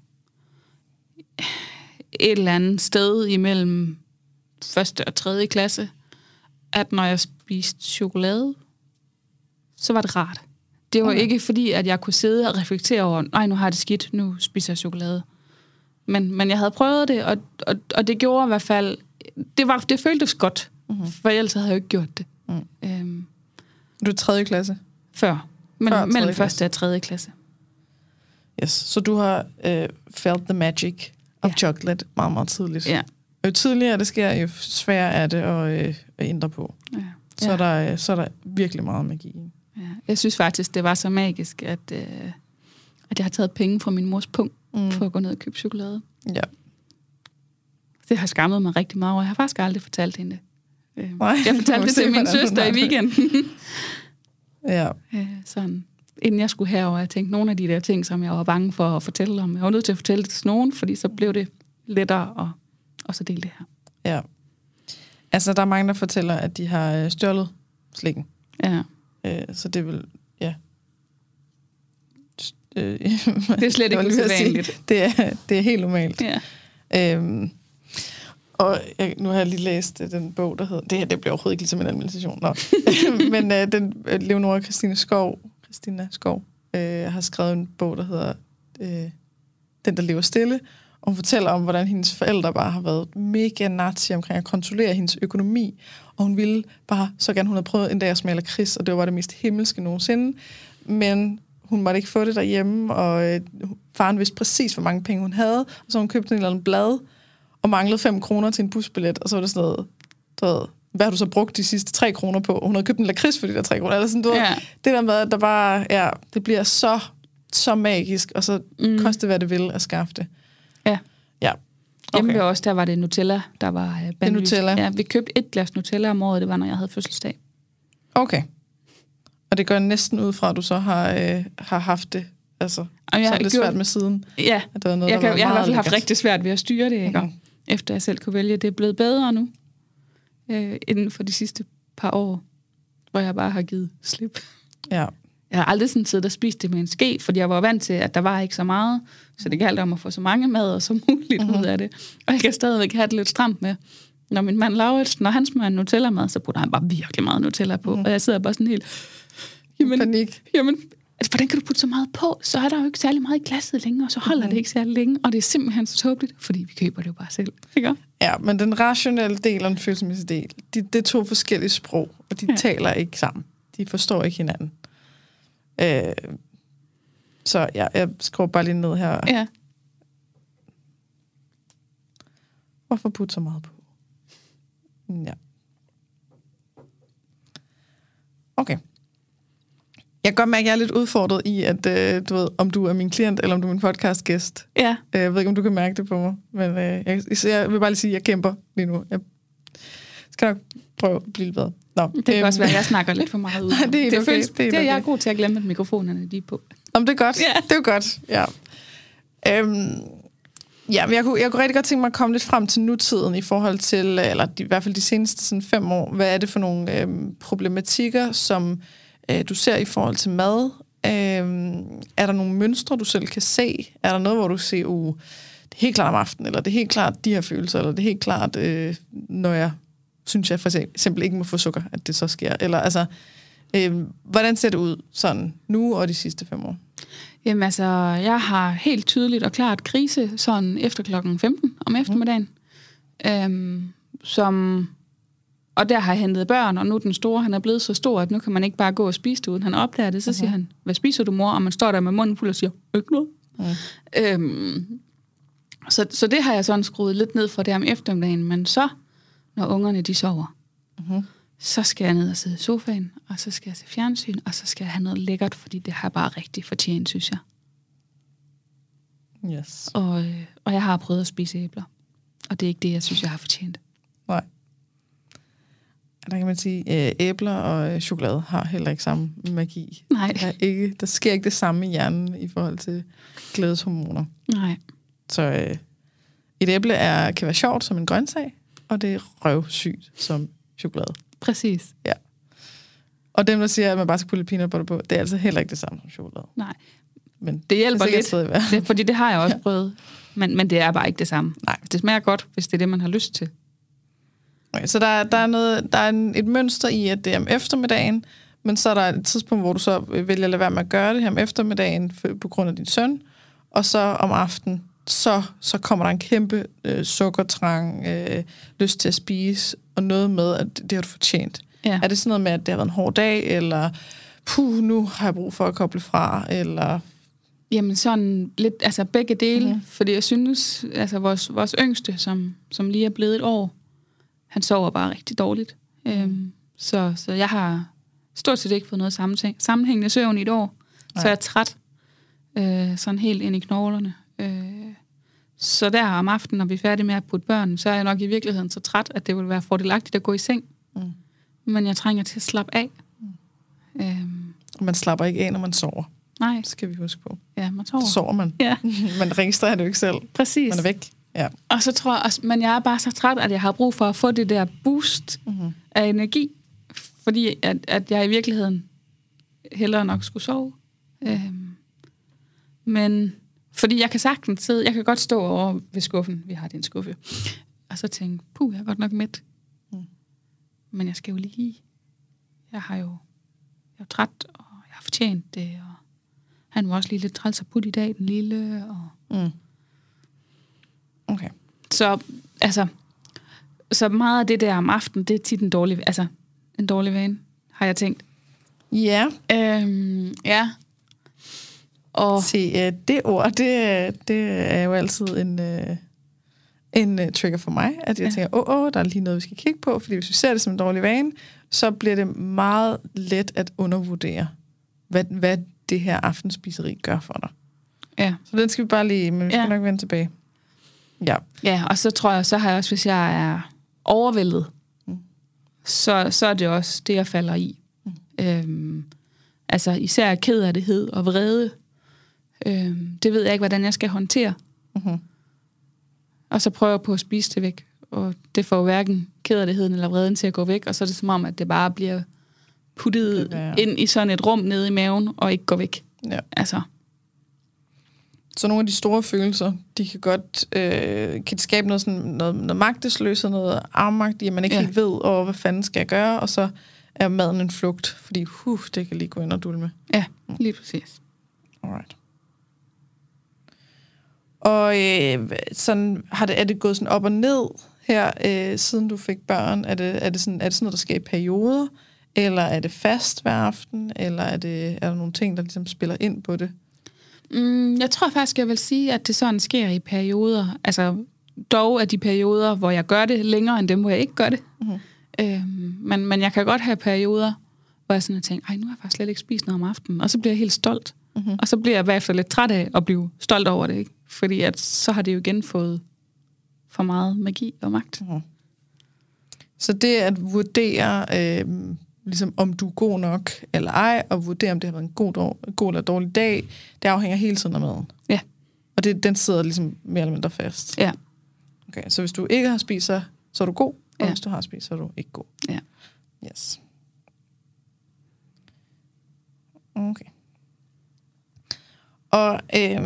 et eller andet sted imellem første og tredje klasse, at når jeg spiste chokolade, så var det rart. Det var Okay. ikke fordi, at jeg kunne sidde og reflektere over, nej, nu har jeg det skidt, nu spiser jeg chokolade. Men, men jeg havde prøvet det, og, og, og det gjorde i hvert fald, det, var, det føltes godt, mm-hmm. for ellers havde jeg jo ikke gjort det. Mm. Øhm, Du er tredje klasse. før. Men Før mellem tredje første og tredje klasse. Yes. Så du har øh, felt the magic of Ja. chocolate meget, meget tidligt. Ja. Jo tidligere det sker, jo sværere er det at, øh, at ændre på. ja. Så, Ja. er der, øh, så er der virkelig meget magi. i. Ja. Jeg synes faktisk, det var så magisk, at, øh, at jeg har taget penge fra min mors punkt mm. for at gå ned og købe chokolade. Ja. Det har skammet mig rigtig meget over. Jeg har faktisk aldrig fortalt hende det. Øh, Nej, jeg fortalte det til min søster i weekenden. Ja. Øh, sådan, inden jeg skulle herover, jeg tænkte nogle af de der ting, som jeg var bange for at fortælle om. Jeg var nødt til at fortælle det til nogen, fordi så blev det lettere at, at så dele det her. ja. Altså, der er mange, der fortæller, at de har øh, stjålet slikken. Ja. Øh, så det vil, ja. Øh, Det er slet ikke usædvanligt. Det er, det er helt normalt. Ja. Øhm, og jeg, nu har jeg lige læst øh, den bog, der hedder... Det her det bliver overhovedet ikke ligesom en administration. Nå. Men øh, den øh, Leonora Christine Skov, Christina Skov øh, har skrevet en bog, der hedder øh, Den, der lever stille. Og hun fortæller om, hvordan hendes forældre bare har været mega nazi omkring at kontrollere hendes økonomi. Og hun ville bare så gerne, hun havde prøvet en dag at smage kris, og det var det mest himmelske nogensinde. Men hun måtte ikke få det derhjemme, og øh, faren vidste præcis, hvor mange penge hun havde. Og så hun købte en eller anden blad, og manglede 5 kroner til en busbillet, og så var det sådan noget, du ved, hvad har du så brugt de sidste 3 kroner på? Og hun havde købt en lakrids for de der 3 kroner. Eller sådan, du ved, Ja. Det der med, at der bare, ja, det bliver så, så magisk, og så mm. koste hvad det vil at skaffe det. Ja. Ja. Hjemme Okay. ved os, der var det Nutella, der var øh. Nutella. Ja, vi købte et glas Nutella om året, det var, når jeg havde fødselsdag. Okay. Og det gør næsten ud fra, at du så har, øh, har haft det, altså, Og jeg så er det gjort- svært med siden. Ja, At der er noget, jeg, kan, var jeg har i hvert fald haft rigtig svært ved at styre det, ikke? Mhm. efter jeg selv kunne vælge. Det er blevet bedre nu, øh, inden for de sidste par år, hvor jeg bare har givet slip. Ja. Jeg har aldrig sådan siddet og spist det med en ske, fordi jeg var vant til, at der var ikke så meget, så det galt om at få så mange mad og så muligt mm-hmm. ud af det. Og jeg kan stadigvæk have det lidt stramt med, når min mand Laurits, når han smører en Nutella-mad, så putter han bare virkelig meget Nutella på, mm-hmm. og jeg sidder bare sådan helt, jamen, Panik. jamen altså, hvordan kan du putte så meget på? Så er der jo ikke særlig meget i glasset længere, og så holder mm-hmm. det ikke særlig længe, og det er simpelthen så tåbeligt, fordi vi køber det jo bare selv. Ikke? Ja, men den rationelle del og den følelsesmæssige del, de, det er to forskellige sprog, og de ja. taler ikke sammen. De forstår ikke hinanden. Øh, så ja, jeg skriver bare lige ned her. Ja. Hvorfor putte så meget på? Ja. Okay. Jeg kan godt mærke, at jeg er lidt udfordret i, at øh, du ved, om du er min klient, eller om du er min podcastgæst. Ja. Øh, Jeg ved ikke, om du kan mærke det på mig, men øh, jeg, jeg vil bare lige sige, at jeg kæmper lige nu. Jeg skal nok prøve at blive lidt bedre. Nå, Det kan øhm, også være, at jeg snakker lidt for meget ud. Nej, det er det, okay. føles, Det er det er helt jeg er okay. god til at glemme, at mikrofonerne de er på. Om det er godt. Ja. Det er godt, ja. Øhm, ja, men jeg kunne, jeg kunne rigtig godt tænke mig at komme lidt frem til nutiden i forhold til, eller i hvert fald de seneste sådan, fem år. Hvad er det for nogle øhm, problematikker, som øh, du ser i forhold til mad? Øhm, er der nogle mønstre, du selv kan se? Er der noget, hvor du ser, uh, det er helt klart om aftenen, eller det er helt klart de her følelser, eller det er helt klart, øh, når jeg synes jeg for eksempel ikke må få sukker, at det så sker. Eller altså, øh, hvordan ser det ud sådan nu og de sidste fem år? Jamen altså, jeg har helt tydeligt og klart krise sådan efter klokken 15 om eftermiddagen. Mm. Øhm, som, og der har jeg hentet børn, og nu den store, han er blevet så stor, at nu kan man ikke bare gå og spise det, uden han opdager det. Så mm-hmm. siger han, hvad spiser du mor? Og man står der med munden fuld og siger, ikke noget. Mm. Øhm, så, så det har jeg sådan skruet lidt ned for det om eftermiddagen. Men så, når ungerne de sover, mm-hmm. så skal jeg ned og sidde i sofaen, og så skal jeg se fjernsyn, og så skal jeg have noget lækkert, fordi det har bare rigtig fortjent, synes jeg. Yes. Og, øh, og jeg har prøvet at spise æbler. Og det er ikke det, jeg synes, jeg har fortjent. Nej. Der kan man sige, at øh, æbler og øh, chokolade har heller ikke samme magi. Nej. Der, er ikke, der sker ikke det samme i hjernen i forhold til glædeshormoner. Nej. Så øh, et æble er, kan være sjovt som en grøntsag, og det er røvsygt som chokolade. Præcis. Ja. Og dem, der siger, at man bare skal putte peanut butter på, det er altså heller ikke det samme som chokolade. Nej. Men det hjælper det lidt, det, fordi det har jeg også ja. prøvet. Men, men det er bare ikke det samme. Nej. Det smager godt, hvis det er det, man har lyst til. Okay, så der, der er, noget, der er en, et mønster i, at det er om eftermiddagen, men så er der et tidspunkt, hvor du så vælger at lade være med at gøre det her om eftermiddagen for, på grund af din søn, og så om aftenen, så, så kommer der en kæmpe øh, sukkertrang, øh, lyst til at spise, og noget med, at det har du fortjent. Ja. Er det sådan noget med, at det har været en hård dag, eller puh, nu har jeg brug for at koble fra, eller... Jamen sådan lidt, altså begge dele, mm-hmm. fordi jeg synes, altså vores, vores yngste, som, som lige er blevet et år, han sover bare rigtig dårligt. Mm. Øhm, så, så jeg har stort set ikke fået noget sammenhæng, sammenhængende søvn i et år, Nej. så jeg er træt, øh, sådan helt ind i knoglerne. Øh, så der om aftenen, når vi er færdige med at putte børn, så er jeg nok i virkeligheden så træt, at det vil være fordelagtigt at gå i seng. Mm. Men jeg trænger til at slappe af. Mm. Øhm. Man slapper ikke af, når man sover. Nej. Det skal vi huske på. Ja, man sover. Så sover man. Ja. man registrerer det jo ikke selv. Præcis. Man er væk. Ja. Og så tror jeg også, men jeg er bare så træt, at jeg har brug for at få det der boost mm-hmm. af energi, fordi at, at jeg i virkeligheden hellere nok skulle sove. Øhm. Men fordi jeg kan sagtens sidde, jeg kan godt stå over ved skuffen, vi har den skuffe, og så tænke, puh, jeg er godt nok midt. Mm. Men jeg skal jo lige, jeg har jo, jeg er jo træt, og jeg har fortjent det, og han var også lige lidt træls at putte i dag, den lille, og... Mm. Okay. Så, altså, så meget af det der om aftenen, det er tit en dårlig, altså, en dårlig vane, har jeg tænkt. Ja. Øhm, ja. Og Se, det ord, det, det er jo altid en, uh, en uh, trigger for mig, at jeg ja. tænker, åh, oh, der er lige noget, vi skal kigge på, fordi hvis vi ser det som en dårlig vane, så bliver det meget let at undervurdere, hvad, hvad det her aftenspiseri gør for dig. Ja. Så den skal vi bare lige, men vi skal ja. nok vende tilbage. Ja. Ja, og så tror jeg, så har jeg også, hvis jeg er overvældet, mm. så, så er det også det, jeg falder i. Mm. Øhm, altså især ked af det og vrede. Øhm, det ved jeg ikke, hvordan jeg skal håndtere. Mm-hmm. Og så prøver jeg på at spise det væk. Og det får hverken kederligheden eller vreden til at gå væk. Og så er det som om, at det bare bliver puttet ind i sådan et rum nede i maven, og ikke går væk. Ja. Altså. Så nogle af de store følelser, de kan godt øh, kan skabe noget, sådan, noget, noget magtesløshed, noget armmagt, at man ikke ja. helt ved, og hvad fanden skal jeg gøre, og så er maden en flugt, fordi huh, det kan lige gå ind og dulme. Ja, lige præcis. Alright. Og øh, sådan, har det, er det gået sådan op og ned her, øh, siden du fik børn? Er det, er, det sådan, er det sådan noget, der sker i perioder? Eller er det fast hver aften? Eller er, det, er der nogle ting, der ligesom spiller ind på det? Mm, jeg tror faktisk, jeg vil sige, at det sådan sker i perioder. Altså, dog er de perioder, hvor jeg gør det længere end dem, hvor jeg ikke gør det. Mm-hmm. Øhm, men, men jeg kan godt have perioder, hvor jeg sådan tænker, ej, nu har jeg faktisk slet ikke spist noget om aftenen. Og så bliver jeg helt stolt. Mm-hmm. Og så bliver jeg bagefter lidt træt af at blive stolt over det. Ikke? Fordi at, så har det jo igen fået for meget magi og magt. Mm-hmm. Så det at vurdere, øh, ligesom om du er god nok eller ej, og vurdere, om det har været en god, god eller dårlig dag, det afhænger hele tiden af maden. Ja. Og det, den sidder ligesom mere eller mindre fast. Ja. Okay, så hvis du ikke har spist, så, så er du god, og ja. hvis du har spist, så er du ikke god. Ja. Yes. Okay. Og øh,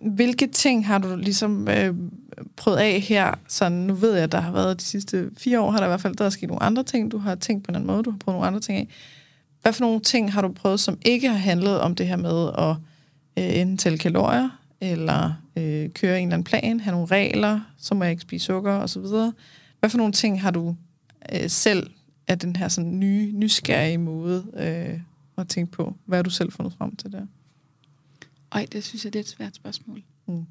hvilke ting har du ligesom øh, prøvet af her? Sådan, nu ved jeg, at der har været de sidste fire år, har der i hvert fald der er sket nogle andre ting. Du har tænkt på en anden måde, du har prøvet nogle andre ting af. Hvad for nogle ting har du prøvet, som ikke har handlet om det her med at øh, enten tælle kalorier, eller øh, køre en eller anden plan, have nogle regler, så må jeg ikke spise sukker osv. Hvad for nogle ting har du øh, selv af den her sådan nye, nysgerrige måde øh, at tænke på? Hvad har du selv fundet frem til der? Ej, det synes jeg, det er et svært spørgsmål. Mm.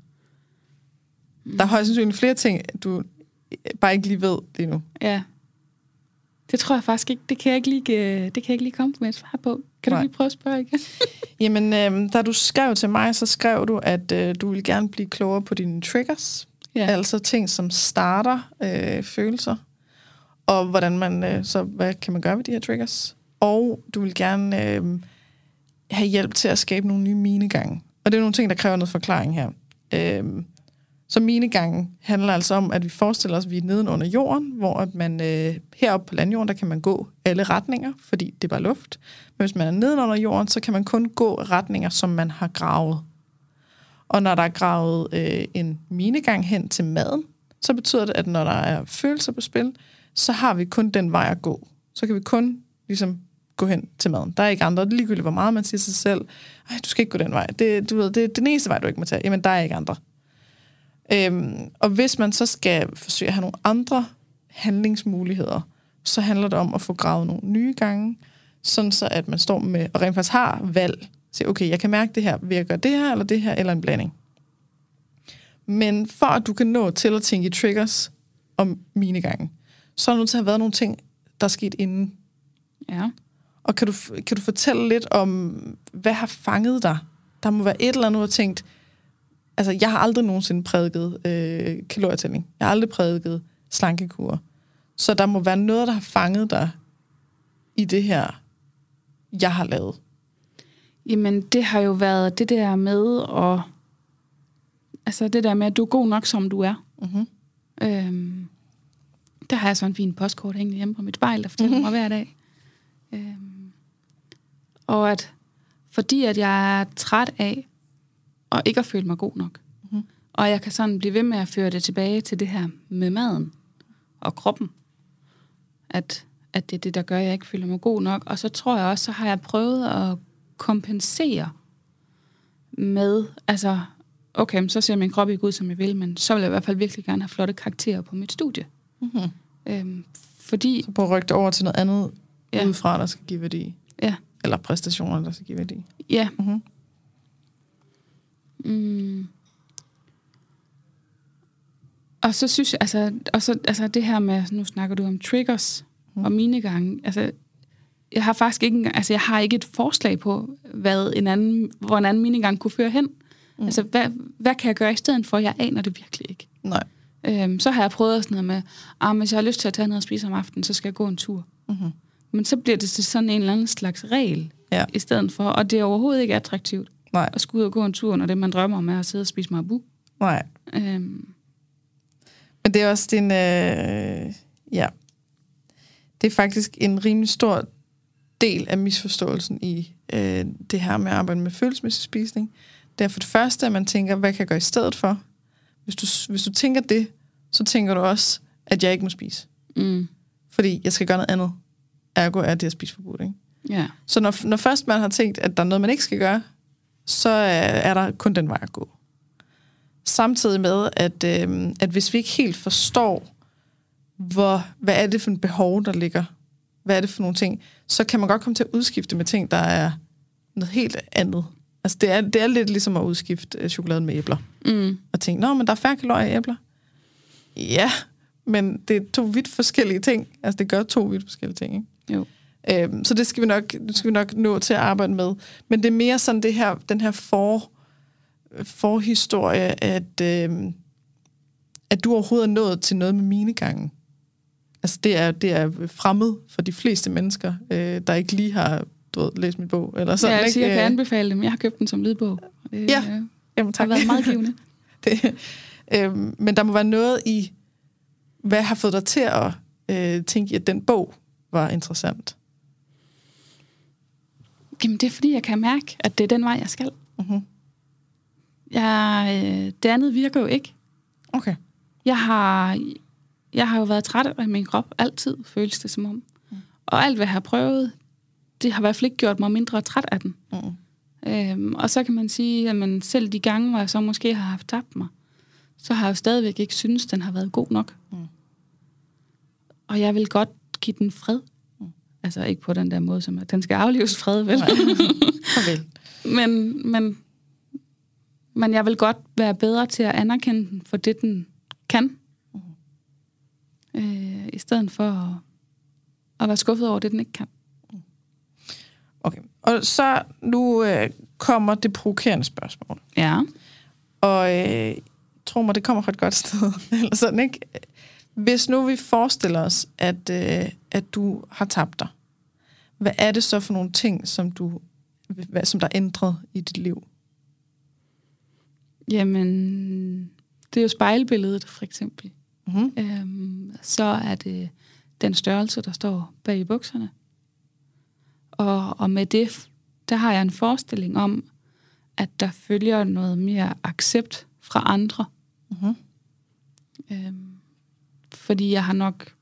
Der er højst sandsynligt flere ting, du bare ikke lige ved lige nu. Ja. Det tror jeg faktisk ikke. Det kan jeg ikke lige, øh, det kan jeg ikke lige komme med et svar på. Kan Nej. du lige prøve at spørge igen? Jamen, øh, da du skrev til mig, så skrev du, at øh, du vil gerne blive klogere på dine triggers. Ja. Altså ting, som starter øh, følelser. Og hvordan man, øh, så hvad kan man gøre ved de her triggers? Og du vil gerne øh, have hjælp til at skabe nogle nye minegange. Og det er nogle ting, der kræver noget forklaring her. Øhm, så minegangen handler altså om, at vi forestiller os, at vi er neden under jorden, hvor at man øh, heroppe på landjorden, der kan man gå alle retninger, fordi det er bare luft. Men hvis man er neden under jorden, så kan man kun gå retninger, som man har gravet. Og når der er gravet øh, en minegang hen til maden, så betyder det, at når der er følelser på spil, så har vi kun den vej at gå. Så kan vi kun ligesom gå hen til maden. Der er ikke andre. Det er ligegyldigt, hvor meget man siger sig selv, Ej, du skal ikke gå den vej. Det, du ved, det er den eneste vej, du ikke må tage. Jamen, der er ikke andre. Øhm, og hvis man så skal forsøge at have nogle andre handlingsmuligheder, så handler det om at få gravet nogle nye gange, sådan så at man står med, og rent faktisk har valg. Så okay, jeg kan mærke det her, vil jeg gøre det her, eller det her, eller en blanding. Men for at du kan nå til at tænke i triggers om mine gange, så er der nødt til at have været nogle ting, der er sket inden. Ja. Og kan du, kan du fortælle lidt om, hvad har fanget dig? Der må være et eller andet, du har tænkt, altså, jeg har aldrig nogensinde prædiket øh, kalorietælling. Jeg har aldrig prædiket slankekur. Så der må være noget, der har fanget dig i det her, jeg har lavet. Jamen, det har jo været det der med at... Altså, det der med, at du er god nok, som du er. Mm-hmm. Øhm, der har jeg sådan en fin postkort hængende hjemme på mit spejl, der fortæller mm-hmm. mig hver dag. Øhm, og at fordi at jeg er træt af og ikke at føle mig god nok. Mm-hmm. Og jeg kan sådan blive ved med at føre det tilbage til det her med maden og kroppen. At, at det er det, der gør, at jeg ikke føler mig god nok. Og så tror jeg også, så har jeg prøvet at kompensere med, altså, okay, så ser min krop ikke ud, som jeg vil, men så vil jeg i hvert fald virkelig gerne have flotte karakterer på mit studie. Mm-hmm. Øhm, fordi... Så på at rykke over til noget andet ja. udefra, der skal give værdi. Ja. Eller præstationer, der skal give værdi. Ja. Mm-hmm. Mm. Og så synes jeg, altså, og så, altså det her med, nu snakker du om triggers mm. og mine gange, altså jeg har faktisk ikke, altså jeg har ikke et forslag på, hvad en anden, hvor en anden minigang kunne føre hen. Mm. Altså, hvad, hvad kan jeg gøre i stedet for? Jeg aner det virkelig ikke. Nej. Øhm, så har jeg prøvet sådan noget med, ah, hvis jeg har lyst til at tage ned og spise om aftenen, så skal jeg gå en tur. Mm-hmm. Men så bliver det til sådan en eller anden slags regel, ja. i stedet for, og det er overhovedet ikke attraktivt. Nej. At skulle ud og gå en tur, når det man drømmer om er at sidde og spise marabu. Nej. Øhm. Men det er også din... Øh, ja. Det er faktisk en rimelig stor del af misforståelsen i øh, det her med at arbejde med følelsesmæssig spisning. Det er for det første, at man tænker, hvad kan jeg gøre i stedet for? Hvis du, hvis du tænker det, så tænker du også, at jeg ikke må spise. Mm. Fordi jeg skal gøre noget andet. Ergo er det at spise forbudt, ikke? Ja. Så når, når først man har tænkt, at der er noget, man ikke skal gøre, så er der kun den vej at gå. Samtidig med, at, øh, at hvis vi ikke helt forstår, hvor, hvad er det for en behov, der ligger, hvad er det for nogle ting, så kan man godt komme til at udskifte med ting, der er noget helt andet. Altså det er, det er lidt ligesom at udskifte øh, chokoladen med æbler. Mm. Og tænke, nå, men der er færre kalorier i æbler. Ja, men det er to vidt forskellige ting. Altså det gør to vidt forskellige ting, ikke? Jo. Øhm, så det skal, vi nok, det skal vi nok nå til at arbejde med. Men det er mere sådan det her, den her for, forhistorie, at, øhm, at du overhovedet er nået til noget med mine gange. Altså det er, det er fremmed for de fleste mennesker, øh, der ikke lige har du ved, læst min bog. Eller sådan, ja, jeg, ikke? jeg kan anbefale dem. Jeg har købt den som lydbog. Det, ja, øh, Jamen, tak. har været meget givende. det, øhm, men der må være noget i, hvad har fået dig til at øh, tænke, at den bog var interessant? Jamen, det er fordi, jeg kan mærke, at det er den vej, jeg skal. Mm-hmm. Jeg, øh, det andet virker jo ikke. Okay. Jeg har, jeg har jo været træt af min krop, altid føles det som om. Mm. Og alt, hvad jeg har prøvet, det har i hvert fald ikke gjort mig mindre træt af den. Mm. Øhm, og så kan man sige, at selv de gange, hvor jeg så måske har haft tabt mig, så har jeg jo stadigvæk ikke synes, den har været god nok. Mm. Og jeg vil godt give den fred. Altså ikke på den der måde, som at den skal aflives fred, vel? vel. men, men, men jeg vil godt være bedre til at anerkende den for det, den kan. Mm. Øh, I stedet for at, at være skuffet over det, den ikke kan. Okay. Og så nu øh, kommer det provokerende spørgsmål. Ja. Og øh, tro mig, det kommer fra et godt sted. Eller sådan, ikke? Hvis nu vi forestiller os, at, øh, at du har tabt dig, hvad er det så for nogle ting, som du hvad, som der er ændret i dit liv? Jamen, det er jo spejlbilledet, for eksempel. Mm-hmm. Øhm, så er det den størrelse, der står bag i bukserne. Og, og med det, der har jeg en forestilling om, at der følger noget mere accept fra andre. Mm-hmm. Øhm, fordi jeg har nok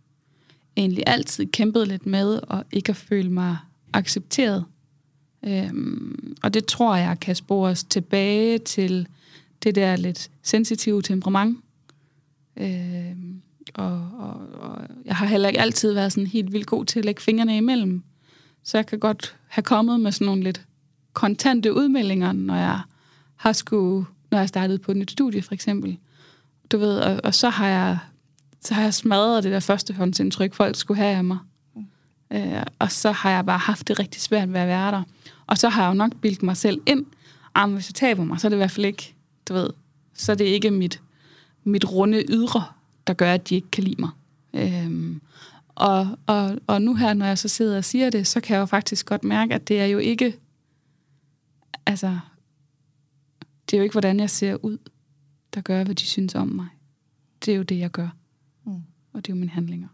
egentlig altid kæmpet lidt med at ikke at føle mig accepteret. Øhm, og det tror jeg kan spores tilbage til det der lidt sensitive temperament. Øhm, og, og, og jeg har heller ikke altid været sådan helt vildt god til at lægge fingrene imellem. Så jeg kan godt have kommet med sådan nogle lidt kontante udmeldinger, når jeg har skulle, når jeg startede på et nyt studie, for eksempel. Du ved, og, og så har jeg så har jeg smadret det der førstehåndsindtryk, folk skulle have af mig. Mm. Øh, og så har jeg bare haft det rigtig svært ved at være der. Og så har jeg jo nok bildt mig selv ind, at hvis jeg taber mig, så er det i hvert fald ikke, du ved, så er det ikke mit, mit runde ydre, der gør, at de ikke kan lide mig. Øhm, og, og, og nu her, når jeg så sidder og siger det, så kan jeg jo faktisk godt mærke, at det er jo ikke, altså, det er jo ikke, hvordan jeg ser ud, der gør, hvad de synes om mig. Det er jo det, jeg gør. Og det er jo mine handlinger.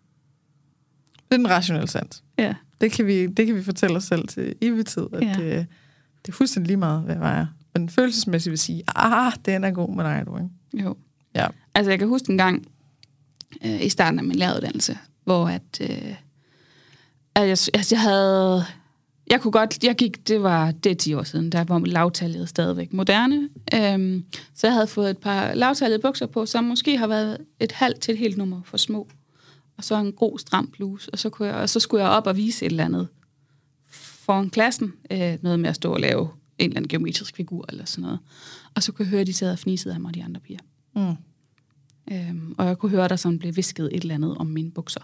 Det er den rationelle sans. Ja. Det kan vi, det kan vi fortælle os selv til evig tid, at ja. det, det er fuldstændig lige meget, hvad jeg vejer. Men følelsesmæssigt vil sige, ah, den er god med dig, du, ikke? Jo. Ja. Altså, jeg kan huske en gang øh, i starten af min læreruddannelse, hvor at, øh, at jeg, altså, jeg havde... Jeg kunne godt, jeg gik, det var det 10 år siden, der var lavtallet stadigvæk moderne. Øhm, så jeg havde fået et par lavtallede bukser på, som måske har været et halvt til et helt nummer for små. Og så en god stram bluse, og så, kunne jeg, og så skulle jeg op og vise et eller andet foran klassen. Øh, noget med at stå og lave en eller anden geometrisk figur eller sådan noget. Og så kunne jeg høre, at de sad og fnisede af mig, de andre piger. Mm. Øhm, og jeg kunne høre, der sådan blev visket et eller andet om mine bukser.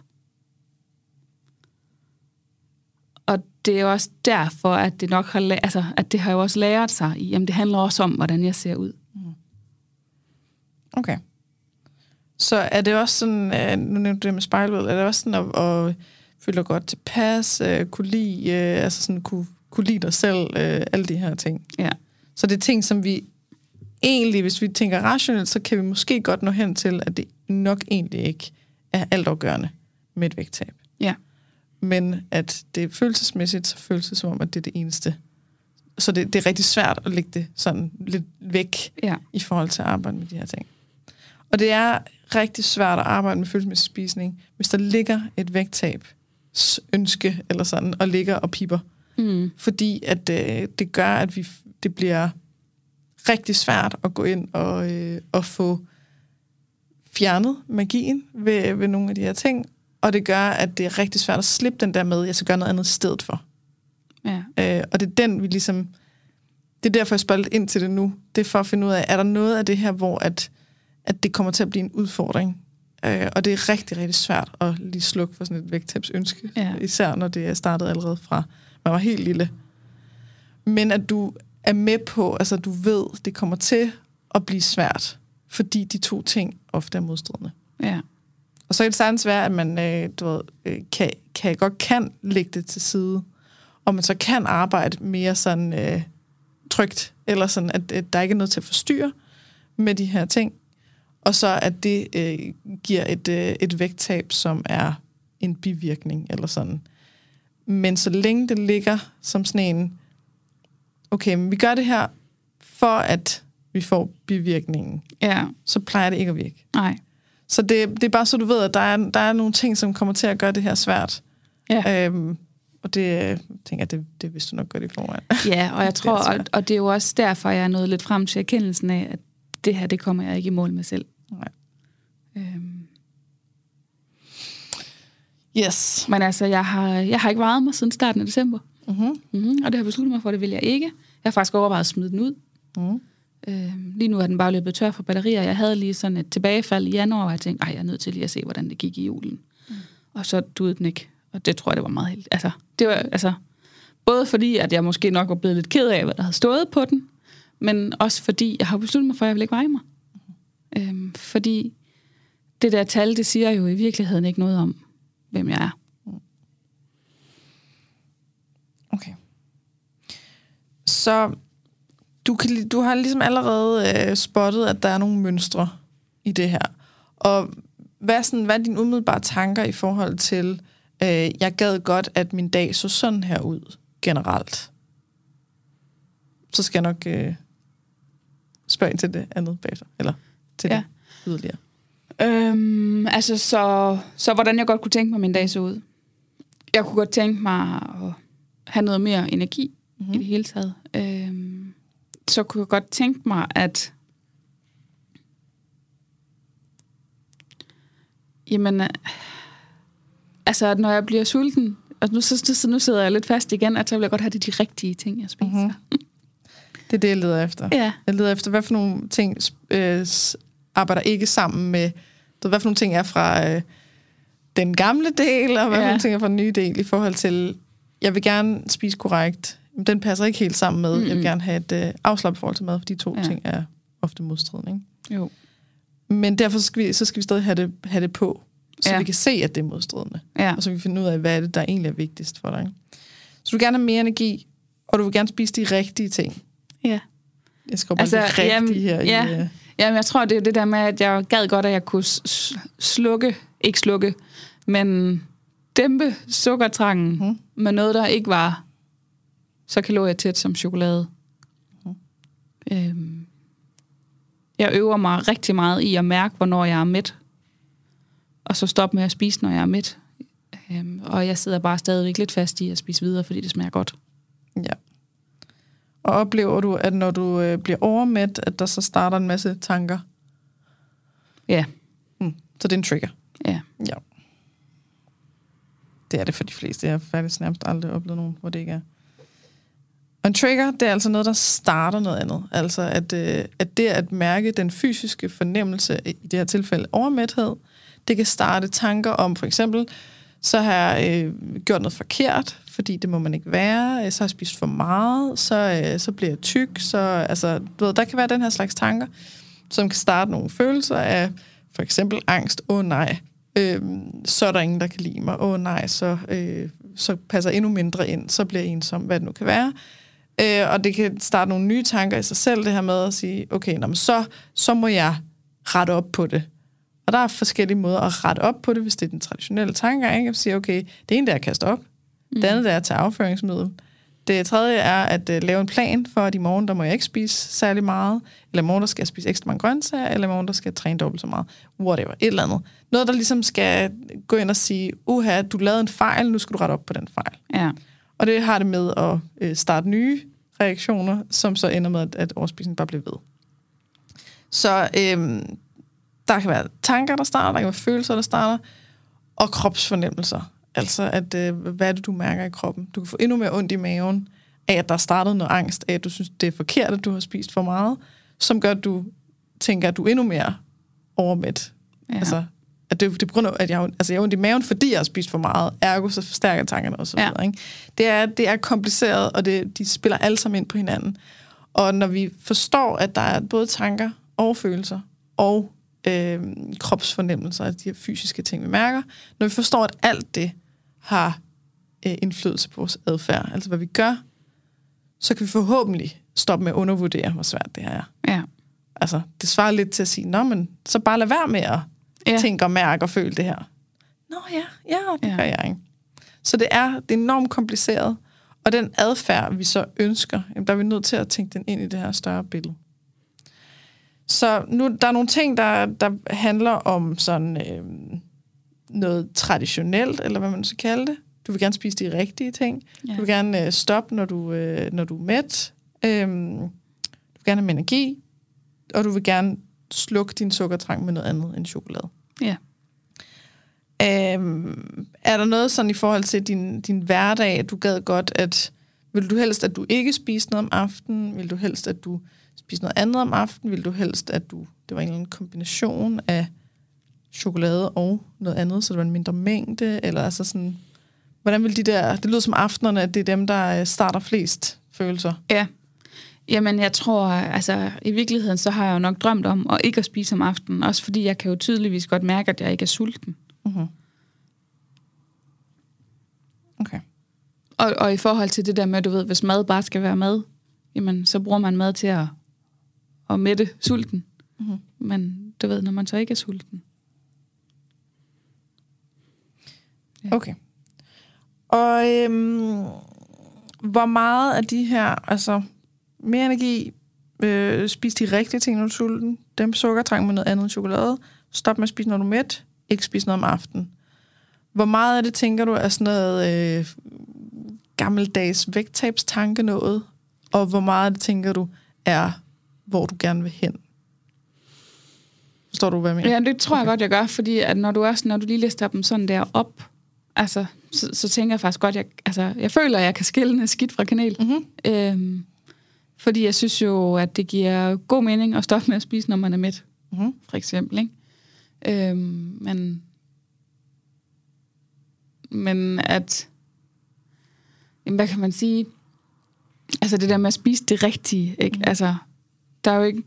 Og det er også derfor, at det nok har, altså, at det har jo også lært sig i, jamen det handler også om, hvordan jeg ser ud. Mm. Okay. Så er det også sådan, øh, nu nævnte du det med spejlbilledet, er det også sådan at, at føle dig godt tilpas, uh, kunne lide, uh, altså sådan kunne, kunne lide dig selv, alle de her ting? Ja. Så det er ting, som vi egentlig, hvis vi tænker rationelt, så kan vi måske godt nå hen til, at det nok egentlig ikke er altafgørende med et vægttab. Ja. Men at det følelsesmæssigt, så føles det som om, at det er det eneste. Så det, det er rigtig svært at lægge det sådan lidt væk ja. i forhold til at arbejde med de her ting. Og det er rigtig svært at arbejde med følelsesmæssig spisning, hvis der ligger et vægttab ønske eller sådan, og ligger og piper. Mm. Fordi at det, øh, det gør, at vi, det bliver rigtig svært at gå ind og, øh, og få fjernet magien ved, ved nogle af de her ting, og det gør, at det er rigtig svært at slippe den der med, jeg skal gøre noget andet stedet for. Ja. Øh, og det er den, vi ligesom... Det er derfor, jeg spørger lidt ind til det nu. Det er for at finde ud af, er der noget af det her, hvor at, at det kommer til at blive en udfordring? Øh, og det er rigtig, rigtig svært at lige slukke for sådan et vægttabsønske. Ja. Især når det er startet allerede fra, man var helt lille. Men at du er med på, altså du ved, det kommer til at blive svært, fordi de to ting ofte er modstridende. Ja. Og så kan det sagtens være, at man øh, du ved, øh, kan, kan, godt kan lægge det til side, og man så kan arbejde mere sådan øh, trygt, eller sådan, at, at der ikke er noget til at forstyrre med de her ting, og så at det øh, giver et, øh, et vægttab, som er en bivirkning, eller sådan. Men så længe det ligger som sådan en, okay, men vi gør det her, for at vi får bivirkningen, ja. så plejer det ikke at virke. Nej. Så det, det er bare så, du ved, at der er, der er nogle ting, som kommer til at gøre det her svært. Ja. Øhm, og det jeg tænker jeg, det, det vidste du nok godt i forvejen. Ja, og jeg tror, Det og, og det er jo også derfor, jeg er nået lidt frem til erkendelsen af, at det her, det kommer jeg ikke i mål med selv. Nej. Øhm, Yes. men altså, jeg har, jeg har ikke vejet mig siden starten af december. Mm-hmm. Mm-hmm, og det har besluttet mig for, det vil jeg ikke. Jeg har faktisk overvejet at smide den ud. Mm. Øhm, lige nu er den bare løbet tør for batterier. Jeg havde lige sådan et tilbagefald i januar, og jeg tænkte, ej, jeg er nødt til lige at se, hvordan det gik i julen. Mm. Og så duede den ikke. Og det tror jeg, det var meget heldigt. Altså, det var, altså, både fordi, at jeg måske nok var blevet lidt ked af, hvad der havde stået på den, men også fordi, jeg har besluttet mig for, at jeg vil ikke veje mig. Øhm, fordi det der tal, det siger jo i virkeligheden ikke noget om, hvem jeg er. Okay. Så du, kan, du har ligesom allerede øh, spottet, at der er nogle mønstre i det her. Og hvad sådan, hvad er dine umiddelbare tanker i forhold til, øh, jeg gad godt, at min dag så sådan her ud generelt? Så skal jeg nok øh, spørge ind til det andet bagefter. Eller til Ja. det yderligere. Øhm, altså, så, så hvordan jeg godt kunne tænke mig, min dag så ud. Jeg kunne godt tænke mig at have noget mere energi mm-hmm. i det hele taget. Øhm, så kunne jeg godt tænke mig, at jamen, øh, altså, når jeg bliver sulten, og nu, så, så, nu sidder jeg lidt fast igen, at så vil jeg godt have det de rigtige ting, jeg spiser. Mm-hmm. Det er det, jeg leder efter. Ja. Jeg leder efter, hvad for nogle ting øh, arbejder ikke sammen med, hvad for nogle ting er fra øh, den gamle del, og hvad ja. for nogle ting er fra den nye del, i forhold til, jeg vil gerne spise korrekt, den passer ikke helt sammen med, mm-hmm. jeg vil gerne have et øh, afslappet forhold til mad, for de to ja. Ting er ofte modstridende. Ikke? Jo. Men derfor skal vi, så skal vi stadig have det, have det på, så ja. Vi kan se, at det er modstridende. Ja. Og så kan vi finde ud af, hvad er det, der egentlig er vigtigst for dig. Ikke? Så du vil gerne have mere energi, og du vil gerne spise de rigtige ting. ja. Jeg skal bare altså, rigtige jamen, her. ja. I, øh, Jamen, jeg tror, det er det der med, at jeg gad godt, at jeg kunne slukke, ikke slukke, men dæmpe sukkertrangen mm. med noget, der ikke var så kalorietæt som chokolade. Mm. Øhm, jeg øver mig rigtig meget i at mærke, hvornår jeg er mæt, og så stoppe med at spise, når jeg er mæt. Øhm, og jeg sidder bare stadigvæk lidt fast i at spise videre, fordi det smager godt. Ja. Og oplever du, at når du øh, bliver overmæt, at der så starter en masse tanker? Ja, Hmm. Så det er en trigger. ja. Ja. Det er det for de fleste. Jeg har faktisk nærmest aldrig oplevet nogen, hvor det ikke er. Og en trigger, det er altså noget, der starter noget andet. Altså at, øh, at det at mærke den fysiske fornemmelse, i det her tilfælde overmæthed, det kan starte tanker om, for eksempel, så har jeg øh, gjort noget forkert, fordi det må man ikke være, øh, så har jeg spist for meget, så, øh, så bliver jeg tyk, så altså, du ved, der kan være den her slags tanker, som kan starte nogle følelser af for eksempel angst, åh oh, nej, øh, så er der ingen, der kan lide mig, åh oh, nej, så, øh, så passer endnu mindre ind, så bliver jeg ensom, hvad det nu kan være. Øh, og det kan starte nogle nye tanker i sig selv, det her med at sige, okay, nå, men så, så må jeg rette op på det. Og der er forskellige måder at rette op på det, hvis det er den traditionelle tanke, ikke? At sige, okay, det ene det er at kaste op, mm. det andet det er at tage afføringsmiddel. Det tredje er at uh, lave en plan for, at i morgen, der må jeg ikke spise særlig meget, eller i morgen, der skal jeg spise ekstra mange grøntsager, eller i morgen, der skal jeg træne dobbelt så meget. Whatever, et eller andet. Noget, der ligesom skal gå ind og sige, uha, du lavede en fejl, nu skal du rette op på den fejl. Ja. Og det har det med at øh, starte nye reaktioner, som så ender med, at, at overspisningen bare bliver ved. Så øhm, der kan være tanker, der starter, der kan være følelser, der starter, og kropsfornemmelser. Altså, at, øh, hvad er det, du mærker i kroppen? Du kan få endnu mere ondt i maven af, at der er startet noget angst, af at du synes, det er forkert, at du har spist for meget, som gør, at du tænker, at du er endnu mere overmæt. Ja. Altså, at det, det er på grund af, at jeg, altså, jeg har ondt i maven, fordi jeg har spist for meget. Ergo, så forstærker tankerne og så Ja. videre. Ikke? Det, er, det er kompliceret, og det, de spiller alle sammen ind på hinanden. Og når vi forstår, at der er både tanker og følelser og øh, kropsfornemmelser af de her fysiske ting, vi mærker, når vi forstår, at alt det har øh, indflydelse på vores adfærd, altså hvad vi gør, så kan vi forhåbentlig stoppe med at undervurdere, hvor svært det her er. Ja. Altså, det svarer lidt til at sige, nå, men så bare lad være med at ja. Ja. tænke og mærke og føle det her. Nå ja, ja, det ja. Gør jeg ikke. Så det er, det er enormt kompliceret, og den adfærd, vi så ønsker, jamen, der er vi nødt til at tænke den ind i det her større billede. Så nu, der er nogle ting, der, der handler om sådan øh, noget traditionelt, eller hvad man skal kalde det. Du vil gerne spise de rigtige ting. Ja. Du vil gerne øh, stoppe, når du, øh, når du er mæt. Øhm, du vil gerne have energi. Og du vil gerne slukke din sukkertrang med noget andet end chokolade. Ja. Øhm, er der noget sådan i forhold til din, din hverdag, at du gad godt, at vil du helst, at du ikke spiser noget om aftenen? Vil du helst, at du spiser noget andet om aftenen? Vil du helst, at du, det var en eller anden kombination af chokolade og noget andet, så det var en mindre mængde? Eller altså sådan, hvordan vil de der, det lyder som aftenerne, at det er dem, der øh, starter flest følelser. Ja. Jamen, jeg tror, altså, i virkeligheden, så har jeg jo nok drømt om at ikke at spise om aftenen. Også fordi jeg kan jo tydeligvis godt mærke, at jeg ikke er sulten. Mm-hmm. Okay. Og, og i forhold til det der med, du ved, hvis mad bare skal være mad, jamen, så bruger man mad til at, at mætte sulten. Mhm. Men du ved, når man så ikke er sulten. Ja. Okay. Og øhm, hvor meget af de her, altså mere energi, øh, spis de rigtige ting, når du er sulten, dem sukkertrang med noget andet end chokolade, stop med at spise, når du er mæt, ikke spise noget om aftenen. Hvor meget af det, tænker du, er sådan noget øh, gammeldags vægttabstanke noget, og hvor meget af det, tænker du, er, hvor du gerne vil hen? Forstår du, hvad jeg mener? Ja, det tror okay. jeg godt, jeg gør, fordi at når du også, når du lige lister dem sådan der op, altså, så, så tænker jeg faktisk godt, jeg, altså, jeg føler, at jeg kan skille skidt fra kanel. Mm-hmm. Øhm, fordi jeg synes jo, at det giver god mening at stoppe med at spise, når man er mæt, Mm-hmm. for eksempel. Ikke? Øhm, men, men at, jamen, hvad kan man sige? Altså det der med at spise det rigtige, ikke? Mhm. Altså, der er jo ikke,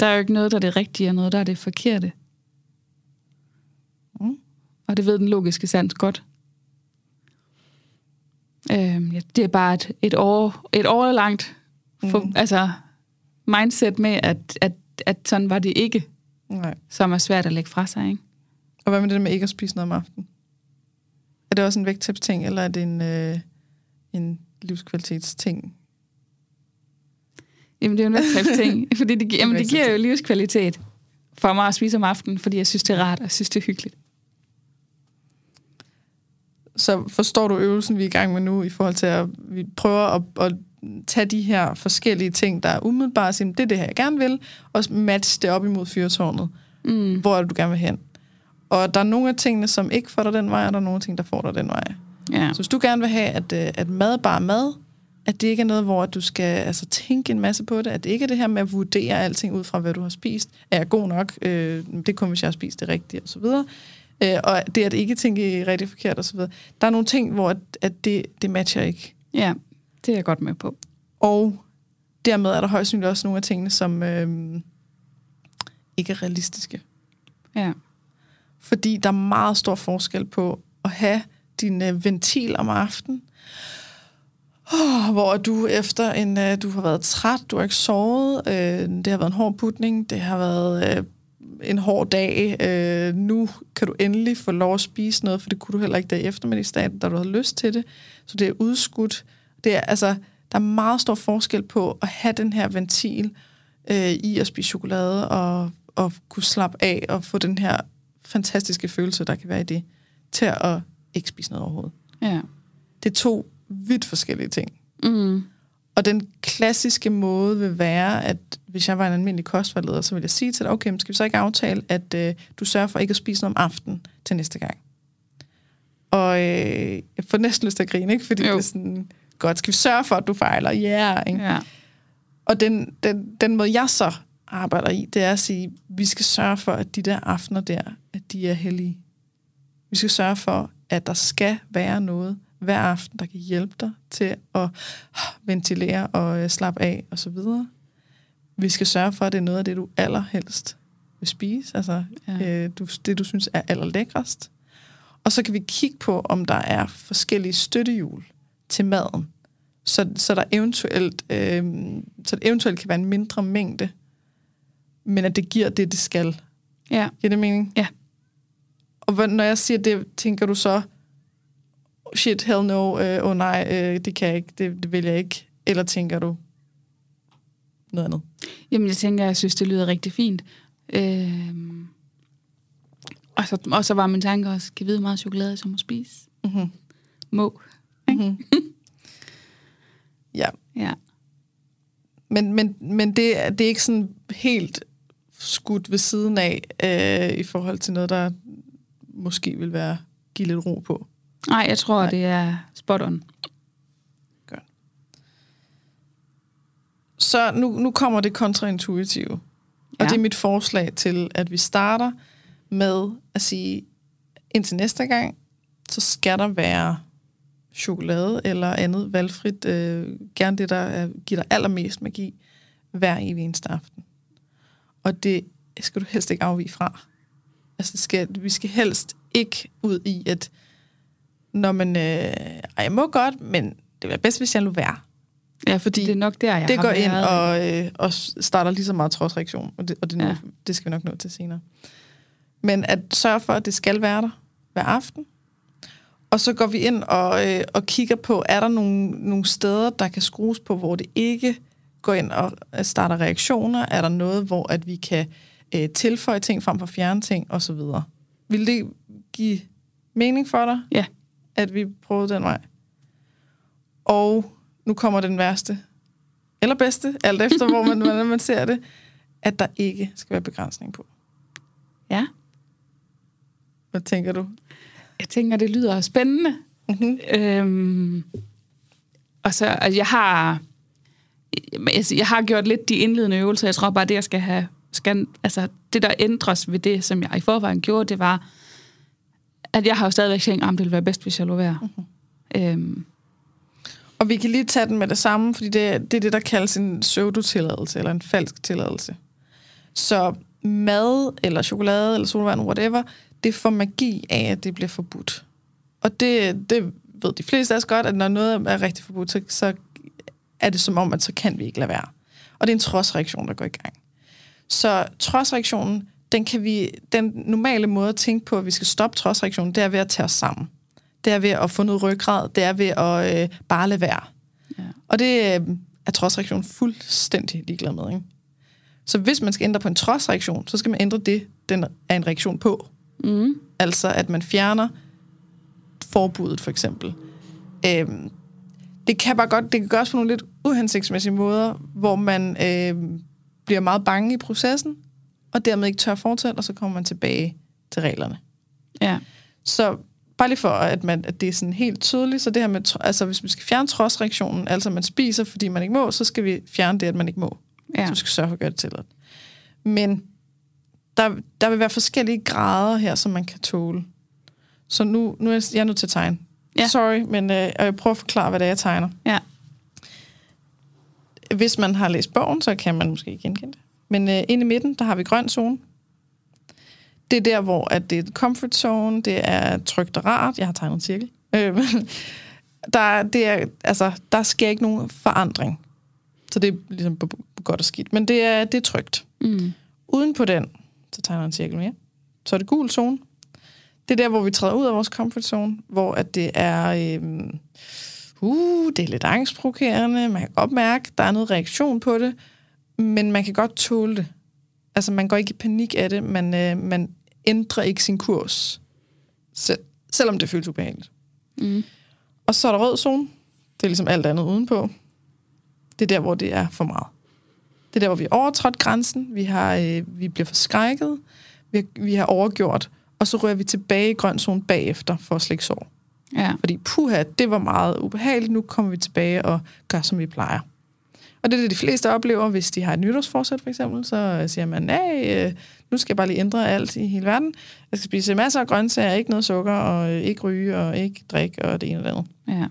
der er jo ikke noget, der er det rigtige, og noget, der er det forkerte. Mm. Og det ved den logiske sans godt. Øhm, ja, det er bare et, et år, et år langt for, Mhm. altså, mindset med, at, at, at sådan var det ikke, Nej. som er svært at lægge fra sig. Ikke? Og hvad med det med ikke at spise noget om aftenen? Er det også en vægttabsting, eller er det en, øh, en livskvalitetsting? Jamen, det er jo en vægttabsting, fordi det, gi- jamen, det giver jo livskvalitet for mig at spise om aftenen, fordi jeg synes, det er rart, og jeg synes, det er hyggeligt. Så forstår du øvelsen, vi er i gang med nu, i forhold til at vi prøver at, at tage de her forskellige ting, der er umiddelbart, og sige, det er det her, jeg gerne vil, og matche det op imod fyrtårnet. Mm. Hvor er det, du gerne vil hen? Og der er nogle af tingene, som ikke får dig den vej, og der er nogle af ting, der får dig den vej. Ja. Så hvis du gerne vil have, at, øh, at mad bare er mad, at det ikke er noget, hvor du skal altså, tænke en masse på det, at det ikke er det her med at vurdere alting ud fra, hvad du har spist. Er jeg god nok? Øh, det er kun, hvis jeg har spist det rigtigt, og så videre. Øh, og det at ikke tænke rigtig forkert, og så videre. Der er nogle ting, hvor at, at det, det matcher ikke. ja, det er jeg godt med på. Og dermed er der højst sandsynligt også nogle af tingene, som øh, ikke er realistiske. Ja. Fordi der er meget stor forskel på at have din øh, ventil om aftenen, oh, hvor du efter en, øh, du har været træt, du har ikke sovet, øh, det har været en hård putning, det har været øh, en hård dag, øh, nu kan du endelig få lov at spise noget, for det kunne du heller ikke der i eftermiddagsdagen, da du havde lyst til det, så det er udskudt. Det er, altså, der er meget stor forskel på at have den her ventil øh, i at spise chokolade og, og kunne slappe af og få den her fantastiske følelse, der kan være i det, til at ikke spise noget overhovedet. Ja. Det er to vidt forskellige ting. Mm. Og den klassiske måde vil være, at hvis jeg var en almindelig kostvejleder, så ville jeg sige til dig, okay, men skal vi så ikke aftale, at øh, du sørger for ikke at spise noget om aftenen til næste gang? Og øh, jeg får næsten lyst til at grine, ikke? Fordi Jo. det er sådan, godt, skal vi sørge for, at du fejler? Ja, yeah, ikke? Ja. Og den, den, den måde, jeg så arbejder i, det er at sige, vi skal sørge for, at de der aftener der, at de er hellige. Vi skal sørge for, at der skal være noget hver aften, der kan hjælpe dig til at ventilere og øh, slappe af og så videre. Vi skal sørge for, at det er noget af det, du allerhelst vil spise. Altså Ja. øh, du, det, du synes er allerlækrest. Og så kan vi kigge på, om der er forskellige støttehjul til maden. Så, så der eventuelt, øh, så det eventuelt kan være en mindre mængde, men at det giver det, det skal. Ja. Giver det mening? Ja. Og hvad- når jeg siger det, tænker du så, shit, hell no, øh, oh nej, øh, det kan jeg ikke, det, det vil jeg ikke. Eller tænker du, noget andet? Jamen, jeg tænker, jeg synes, det lyder rigtig fint. Øhm, og, så, og så var min tanke også, kan vide meget chokolade, som må spise? Mm-hmm. Må. Mm-hmm. ja. Ja. Men, men, men det, er- det er ikke sådan helt skudt ved siden af, øh, i forhold til noget, der måske vil være give lidt ro på. Nej, jeg tror, Nej. Det er spot on. Så nu, nu kommer det kontraintuitive. Og Ja. det er mit forslag til, at vi starter med at sige, indtil næste gang, så skal der være chokolade eller andet valgfrit, øh, gerne det, der er, giver dig allermest magi, hver evig eneste aften. Og det skal du helst ikke afvige fra. Altså, det skal, vi skal helst ikke ud i, at når man, øh, jeg må godt, men det vil være bedst, hvis jeg lå være Ja, fordi det er nok der, jeg det har går ind været. og, øh, og starter lige så meget trodsreaktion, og det, og det. Ja. det skal vi nok nå til senere. Men at sørge for, at det skal være der hver aften. Og så går vi ind og, øh, og kigger på, er der nogle, nogle steder, der kan skrues på, hvor det ikke går ind og øh, starter reaktioner? Er der noget, hvor at vi kan øh, tilføje ting frem for fjerne ting, og så videre. Vil det give mening for dig? Ja. At vi prøvede den vej? Og nu kommer den værste, eller bedste, alt efter hvor man, hvordan man ser det, at der ikke skal være begrænsning på. Ja. Hvad tænker du? Jeg tænker, det lyder spændende. Mm-hmm. Øhm, og så, altså, jeg har... Altså, jeg har gjort lidt de indledende øvelser. Jeg tror bare, det, jeg skal have... Skal, altså, det, der ændres ved det, som jeg i forvejen gjorde, det var, at jeg har jo stadigvæk tænkt, at det ville være bedst, hvis jeg lå være. Mm-hmm. Øhm, Og vi kan lige tage den med det samme, fordi det, er- det er det, der kaldes en pseudotilladelse, eller en falsk tilladelse. Så mad, eller chokolade, eller solvand, whatever, det får magi af, at det bliver forbudt. Og det, det ved de fleste af os godt, at når noget er rigtig forbudt, så, så er det som om, at så kan vi ikke lade være. Og det er en trodsreaktion, der går i gang. Så trodsreaktionen, den kan vi, den normale måde at tænke på, at vi skal stoppe trodsreaktionen, det er ved at tage os sammen. Det er ved at få noget ryggrad, det er ved at øh, bare lade være. Ja. Og det øh, er trodsreaktionen fuldstændig ligeglad med. Ikke? Så hvis man skal ændre på en trodsreaktion, så skal man ændre det, den er en reaktion på. Mm, Altså at man fjerner forbuddet for eksempel. Øhm, det kan bare godt, det kan gøres på nogle lidt uhensigtsmæssige måder, hvor man øhm, bliver meget bange i processen, og dermed ikke tør fortsætte, og så kommer man tilbage til reglerne. ja. Så bare lige for, at, man, at det er sådan helt tydeligt, så det her med, altså hvis vi skal fjerne trodsreaktionen, altså man spiser, fordi man ikke må, så skal vi fjerne det, at man ikke må. Ja. Så vi skal sørge for at gøre det tilladt. Men der, der vil være forskellige grader her, som man kan tåle. Så nu, nu er jeg, jeg er nødt til at tegne. Ja. Sorry, men øh, jeg prøver at forklare, hvad det er, jeg tegner. Ja. Hvis man har læst bogen, så kan man måske genkende det. Men øh, inde i midten, der har vi grøn zone. Det er der, hvor at det er comfort zone, det er trygt og rart. Jeg har tegnet en cirkel. Øh, der, er- det er, altså, der sker ikke nogen forandring. Så det er ligesom på, på godt og skidt. Men det er, det er trygt. Mm. Uden på den, så tegner jeg en cirkel mere. Så er det gul zone. Det er der, hvor vi træder ud af vores comfort zone, hvor at det er, øhm, uh, det er lidt angstprovokerende, man kan godt mærke, der er noget reaktion på det, men man kan godt tåle det. Altså, man går ikke i panik af det, man, øh, man ændrer ikke sin kurs, selv, selvom det føles ubehageligt. Mm. Og så er der rød zone. Det er ligesom alt andet udenpå. Det er der, hvor det er for meget. Det er der, hvor vi har overtrådt grænsen. Vi, har, øh, vi bliver forskrækket. Vi har, vi har overgjort. Og så rører vi tilbage i grøn zone bagefter for at slække sår. Ja. Fordi puha, det var meget ubehageligt. Nu kommer vi tilbage og gør, som vi plejer. Og det er det, de fleste oplever, hvis de har et nytårsforsæt for eksempel. Så øh, siger man, nej, øh, nu skal jeg bare lige ændre alt i hele verden. Jeg skal spise masser af grøntsager, ikke noget sukker, og øh, ikke ryge, og ikke drikke, og det ene og det andet. Ja.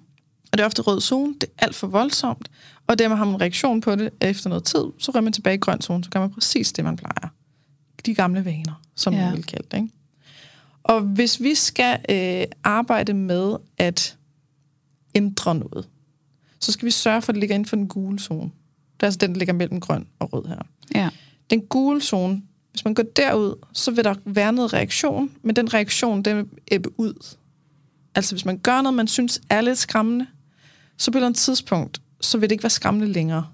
Og det er ofte rød zone. Det er alt for voldsomt. Og dermed har man en reaktion på det efter noget tid. Så rører man tilbage i grøn zone. Så gør man præcis det, man plejer. De gamle vaner, som ja. Man vil kalde det. Ikke? Og hvis vi skal øh, arbejde med at ændre noget, så skal vi sørge for, at det ligger inden for den gule zone. Det er altså den, der ligger mellem grøn og rød her. Ja. Den gule zone, hvis man går derud, så vil der være noget reaktion, men den reaktion, den vil ebbe ud. Altså hvis man gør noget, man synes er lidt skræmmende, så på et eller andet tidspunkt, så vil det ikke være skræmmende længere.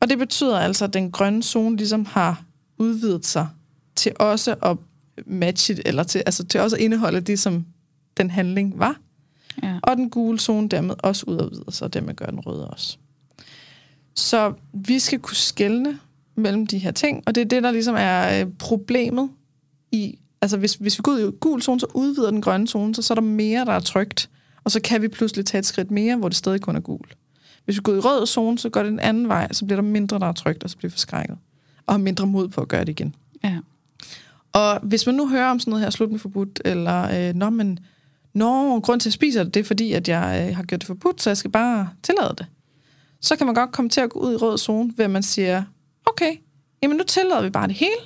Og det betyder altså, at den grønne zone ligesom har udvidet sig til også at matche, eller til, altså til også at indeholde det, som den handling var. Ja. Og den gule zone dermed også udvider sig, og dermed gør den røde også. Så vi skal kunne skelne mellem de her ting, og det er det, der ligesom er øh, problemet i, altså hvis, hvis vi går ud i gul zone, så udvider den grønne zone, så, så er der mere, der er trygt, og så kan vi pludselig tage et skridt mere, hvor det stadig kun er gul. Hvis vi går i rød zone, så går det den anden vej, så bliver der mindre, der er trygt, og så bliver forskrækket. Og har mindre mod på at gøre det igen. Ja. Og hvis man nu hører om sådan noget her, slut med forbudt, eller, øh, nå, men, nå, grund til at jeg spiser det, det er fordi, at jeg øh, har gjort det forbudt, så jeg skal bare tillade det. Så kan man godt komme til at gå ud i rød zone, ved at man siger, okay, jamen nu tillader vi bare det hele,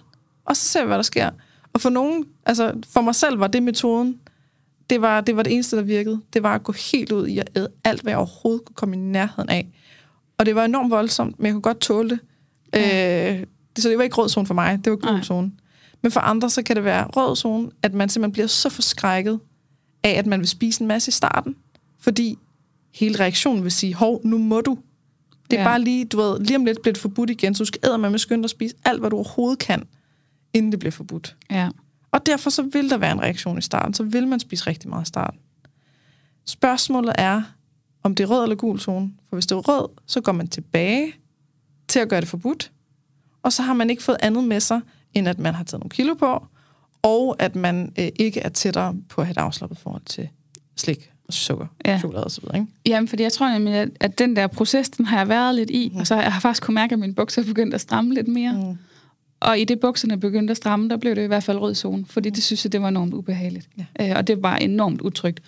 og så ser vi, hvad der sker. Og for nogen, altså for mig selv var det metoden, det var, det var det eneste, der virkede. Det var at gå helt ud i at æde alt, hvad jeg overhovedet kunne komme i nærheden af. Og det var enormt voldsomt, men jeg kunne godt tåle det. Ja. Øh, så det var ikke rød zone for mig, det var gul zone. Men for andre, så kan det være rød zone, at man simpelthen bliver så forskrækket af, at man vil spise en masse i starten. Fordi hele reaktionen vil sige, hov, nu må du. Det er Ja. bare lige, du ved, lige om lidt bliver det forbudt igen, så du skal æde med skynde dig at spise alt, hvad du overhovedet kan, inden det bliver forbudt. Ja. Og derfor så vil der være en reaktion i starten, så vil man spise rigtig meget i starten. Spørgsmålet er, om det er rød eller gul zone. For hvis det er rød, så går man tilbage til at gøre det forbudt, og så har man ikke fået andet med sig, end at man har taget nogle kilo på, og at man øh, ikke er tættere på at have et afslappet forhold til slik og sukker, Ja. chokolade osv. Ikke? Jamen, fordi jeg tror nemlig, at, at den der proces, den har jeg været lidt i, mm. og så har jeg faktisk kunne mærke, at mine bukser er begyndt at stramme lidt mere. Mm. Og i det bukserne begyndte at stramme, der blev det i hvert fald rød zone, fordi det synes jeg, det var enormt ubehageligt. Ja. Øh, og det var enormt utrygt.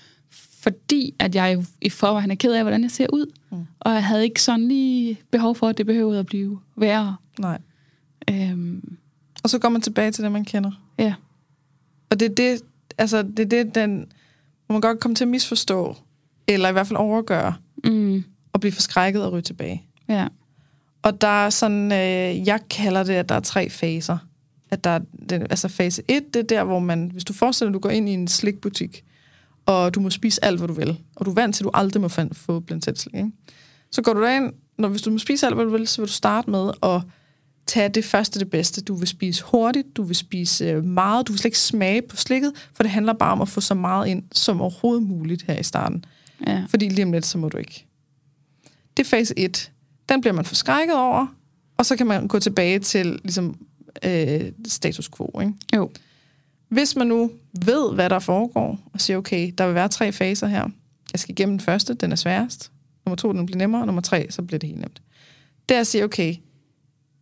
Fordi at jeg i forvejen er ked af, hvordan jeg ser ud. Mm. Og jeg havde ikke sådan lige behov for, at det behøvede at blive værre. Nej. Øhm, Og så går man tilbage til det, man kender. ja. Og det er det, altså, det, er det den, hvor man godt komme til at misforstå, eller i hvert fald overgøre, Mm, og blive forskrækket og ryge tilbage. ja. Og der er sådan, øh, jeg kalder det, at der er tre faser. At der er, den, altså fase 1, det er der, hvor man, hvis du forestiller dig, at du går ind i en slikbutik, og du må spise alt, hvad du vil, og du er vant til, at du aldrig må få blandt selv slik, ikke? så går du derind, når hvis du må spise alt, hvad du vil, så vil du starte med at tage det første det bedste. Du vil spise hurtigt, du vil spise øh, meget, du vil slet ikke smage på slikket, for det handler bare om at få så meget ind som overhovedet muligt her i starten. ja. Fordi lige om lidt, så må du ikke. Det er fase 1. Den bliver man forskrækket over, og så kan man gå tilbage til ligesom, øh, status quo. Ikke? Jo. Hvis man nu ved, hvad der foregår, og siger, okay, der vil være tre faser her. Jeg skal igennem den første, den er sværest. Nummer to, den bliver nemmere. Og nummer tre, så bliver det helt nemt. Det er at sige, okay,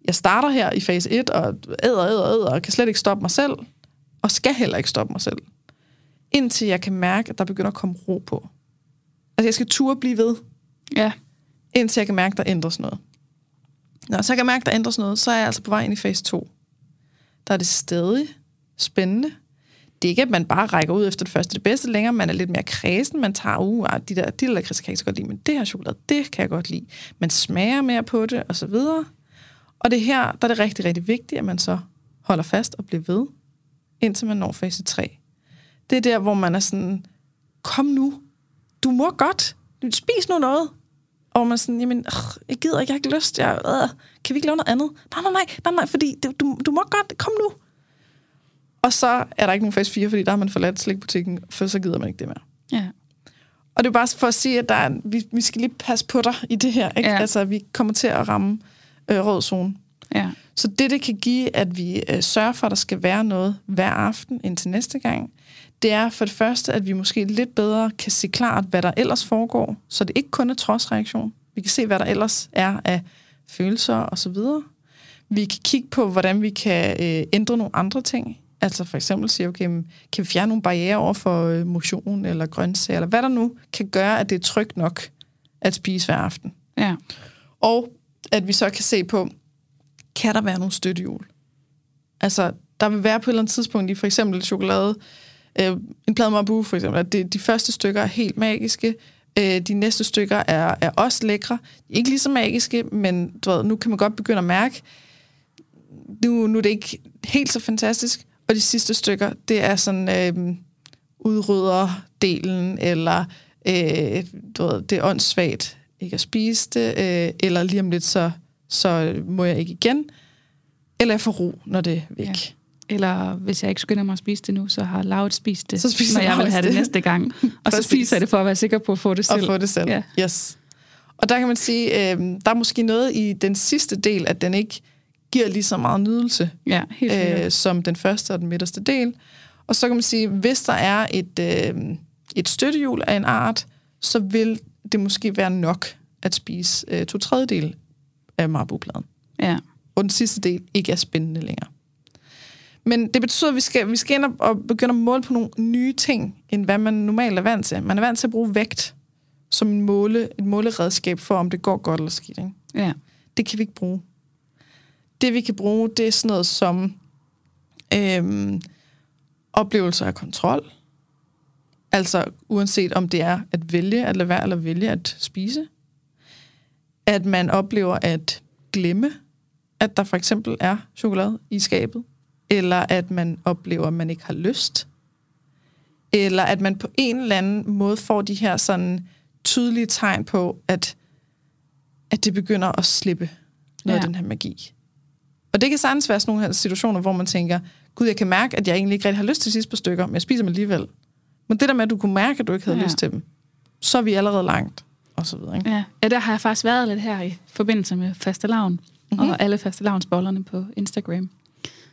jeg starter her i fase 1, og æder, æder, æder, og kan slet ikke stoppe mig selv, og skal heller ikke stoppe mig selv. Indtil jeg kan mærke, at der begynder at komme ro på. Altså, jeg skal turde blive ved, Ja indtil jeg kan mærke, der ændres noget. Når så jeg kan mærke, der ændres noget, så er jeg altså på vej ind i fase 2. Der er det stadig spændende. Det er ikke, at man bare rækker ud efter det første det bedste længere. Man er lidt mere kredsen. Man tager, uh, ah, de der, de der lakrids kan jeg ikke så godt lide, men det her chokolade, det kan jeg godt lide. Man smager mere på det, og så videre. Og det her, der er det rigtig, rigtig vigtigt, at man så holder fast og bliver ved, indtil man når fase 3. Det er der, hvor man er sådan, kom nu, du må godt, spis nu noget. Og man sådan, jamen, øh, jeg gider ikke, jeg har ikke lyst, jeg, øh, kan vi ikke lave noget andet? Nej, nej, nej, nej, nej fordi det, du, du må godt, kom nu. Og så er der ikke nogen fase 4, fordi der har man forladt slikbutikken, for så gider man ikke det mere. Ja. Og det er bare for at sige, at der er, vi, vi skal lige passe på dig i det her. Ikke? Ja. Altså, vi kommer til at ramme øh, rød zone. Ja. Så det, det kan give, at vi øh, sørger for, at der skal være noget hver aften indtil næste gang, det er for det første, at vi måske lidt bedre kan se klart, hvad der ellers foregår, så det ikke kun er trodsreaktion. Vi kan se, hvad der ellers er af følelser og så videre. Vi kan kigge på, hvordan vi kan øh, ændre nogle andre ting. Altså for eksempel sige, okay, kan vi fjerne nogle barriere over for øh, motion eller grøntsager, eller hvad der nu kan gøre, at det er trygt nok at spise hver aften. Ja. Og at vi så kan se på, kan der være nogle støttehjul? Altså, der vil være på et eller andet tidspunkt i for eksempel chokolade, øh, Øh, en plade Mabu for eksempel, at det, de første stykker er helt magiske, øh, de næste stykker er, er også lækre. De er ikke lige så magiske, men du ved, nu kan man godt begynde at mærke, nu, nu er det ikke helt så fantastisk, og de sidste stykker, det er sådan øh, udrydder-delen, eller øh, du ved, det er åndssvagt ikke at spise det, øh, eller lige om lidt, så, så må jeg ikke igen. Eller jeg får ro, når det er væk. Ja. Eller hvis jeg ikke skynder mig at spise det nu, så har Laut spist det, Så spiser når jeg vil have det det. næste gang. Og så spiser jeg det for at være sikker på at få det selv. Og få det selv. Ja. Yes. Og der kan man sige, øh, der er måske noget i den sidste del, at den ikke giver lige så meget nydelse, Ja, helt øh, som den første og den midterste del. Og så kan man sige, hvis der er et, øh, et støttehjul af en art, så vil det måske være nok at spise øh, to tredjedel af marbupladen. Ja. Og den sidste del ikke er spændende længere. Men det betyder, at vi skal, vi skal ind og- begynde at måle på nogle nye ting, end hvad man normalt er vant til. Man er vant til at bruge vægt som en måle, et måleredskab for, om det går godt eller skidt. Ikke? ja. Det kan vi ikke bruge. Det vi kan bruge, det er sådan noget som øhm, oplevelser af kontrol. Altså uanset om det er at vælge at lade være eller vælge at spise. At man oplever at glemme, at der for eksempel er chokolade i skabet. Eller at man oplever, at man ikke har lyst. Eller at man på en eller anden måde får de her sådan tydelige tegn på, at, at det begynder at slippe noget ja. Af den her magi. Og det kan sagtens være sådan nogle her situationer, hvor man tænker, gud, jeg kan mærke, at jeg egentlig ikke rigtig har lyst til sidste par stykker, men jeg spiser dem alligevel. Men det der med, at du kunne mærke, at du ikke havde ja. Lyst til dem, så er vi allerede langt, og så videre. Ikke? Ja. ja, der har jeg faktisk været lidt her i forbindelse med fastelavn, Mhm. mm-hmm. og alle fastelavnsbollerne på Instagram.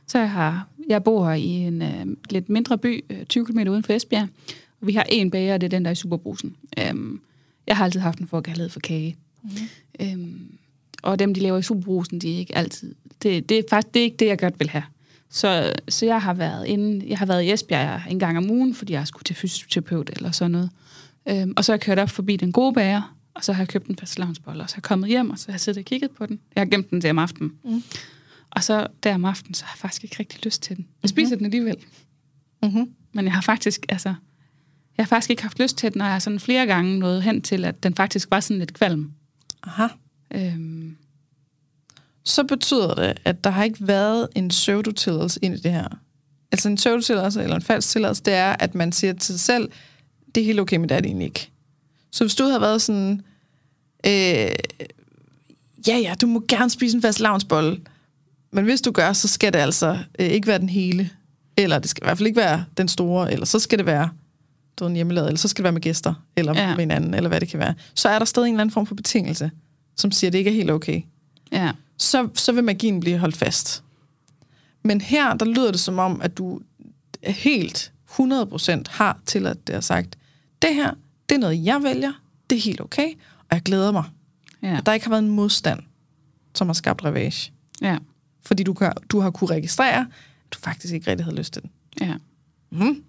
Så jeg, har, jeg bor i en øh, lidt mindre by, øh, 20 km uden for Esbjerg, og vi har en bager, og det er den, der er i Superbrusen. Øhm, jeg har altid haft en forkærlighed for kage. Mm-hmm. Øhm, og dem, de laver i Superbrusen, de er ikke altid... Det, det er faktisk det er ikke det, jeg godt vil have. Så, så jeg har været inde, jeg har været i Esbjerg en gang om ugen, fordi jeg skulle til fysioterapeut eller sådan noget. Øhm, og så har jeg kørt op forbi den gode bager, og så har jeg købt en fastelavnsbolle, og så har jeg kommet hjem, og så har jeg siddet og kigget på den. Jeg har gemt den til om aftenen. Mm. Og så der om aftenen, så har jeg faktisk ikke rigtig lyst til den. Jeg spiser mm-hmm. den alligevel. Mm-hmm. Men jeg har faktisk, altså, jeg har faktisk ikke haft lyst til den, og jeg har sådan flere gange nået hen til, at den faktisk var sådan lidt kvalm. Aha. Øhm, Så betyder det, at der har ikke været en pseudotilladelse ind i det her. Altså en pseudotilladelse eller en falsk tilladelse, det er, at man siger til sig selv, det er helt okay, men det er det egentlig ikke. Så hvis du havde været sådan, øh, ja ja, du må gerne spise en fast lavnsbolle, men hvis du gør, så skal det altså øh, ikke være den hele, eller det skal i hvert fald ikke være den store, eller så skal det være du en hjemmelavet, eller så skal det være med gæster, eller ja. Med en anden, eller hvad det kan være. Så er der stadig en eller anden form for betingelse, som siger, at det ikke er helt okay ja, så, så vil magien blive holdt fast. Men her, der lyder det som om, at du helt 100% har til at det har sagt, det her, det er noget, jeg vælger, det er helt okay, og jeg glæder mig. ja, At der ikke har været en modstand, som har skabt ravage. ja, Fordi du, kan, du har kunne registrere, at du faktisk ikke rigtig havde lyst til den. ja, Mm.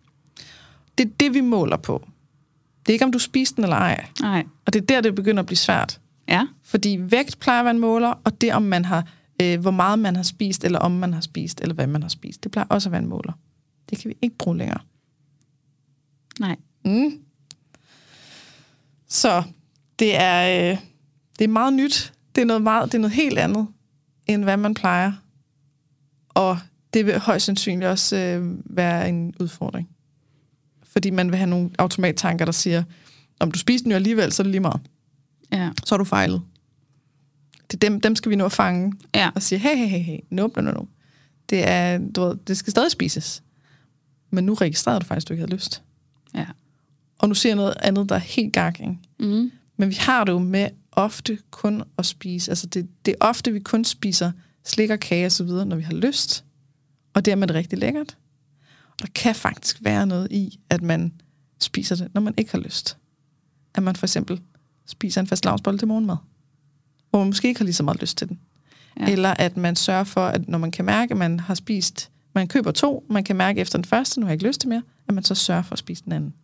Det er det, vi måler på. Det er ikke, om du spiser den eller ej. nej, Og det er der, det begynder at blive svært. ja, Fordi vægt plejer at være en måler, og det om man har, øh, hvor meget man har spist, eller om man har spist, eller hvad man har spist, det plejer også at være en måler. Det kan vi ikke bruge længere. nej, Mm. Så det er, øh, det er meget nyt. Det er noget, meget, det er noget helt andet, end hvad man plejer. Og det vil højst sandsynligt også øh, være en udfordring. Fordi man vil have nogle automattanker, der siger, om du spiser den jo alligevel, så er det lige meget. ja, Så har du fejlet. Det dem, dem skal vi nå at fange ja, og sige, hey, hey, hey, hey, no, no, no, no. Det, er, du ved, det skal stadig spises. Men nu registrerede du faktisk, at du ikke havde lyst. ja, Og nu siger jeg noget andet, der er helt gak, ikke? mm, Men vi har det jo med ofte kun at spise. Altså det, det er ofte, vi kun spiser slik og kage og så videre, når vi har lyst. Og dermed er det rigtig lækkert. Og der kan faktisk være noget i, at man spiser det, når man ikke har lyst. At man for eksempel spiser en fast lavnsbolle til morgenmad. Hvor man måske ikke har lige så meget lyst til den. Ja. Eller at man sørger for, at når man kan mærke, at man har spist, man køber to, man kan mærke efter den første, nu har jeg ikke lyst til mere, at man så sørger for at spise den anden.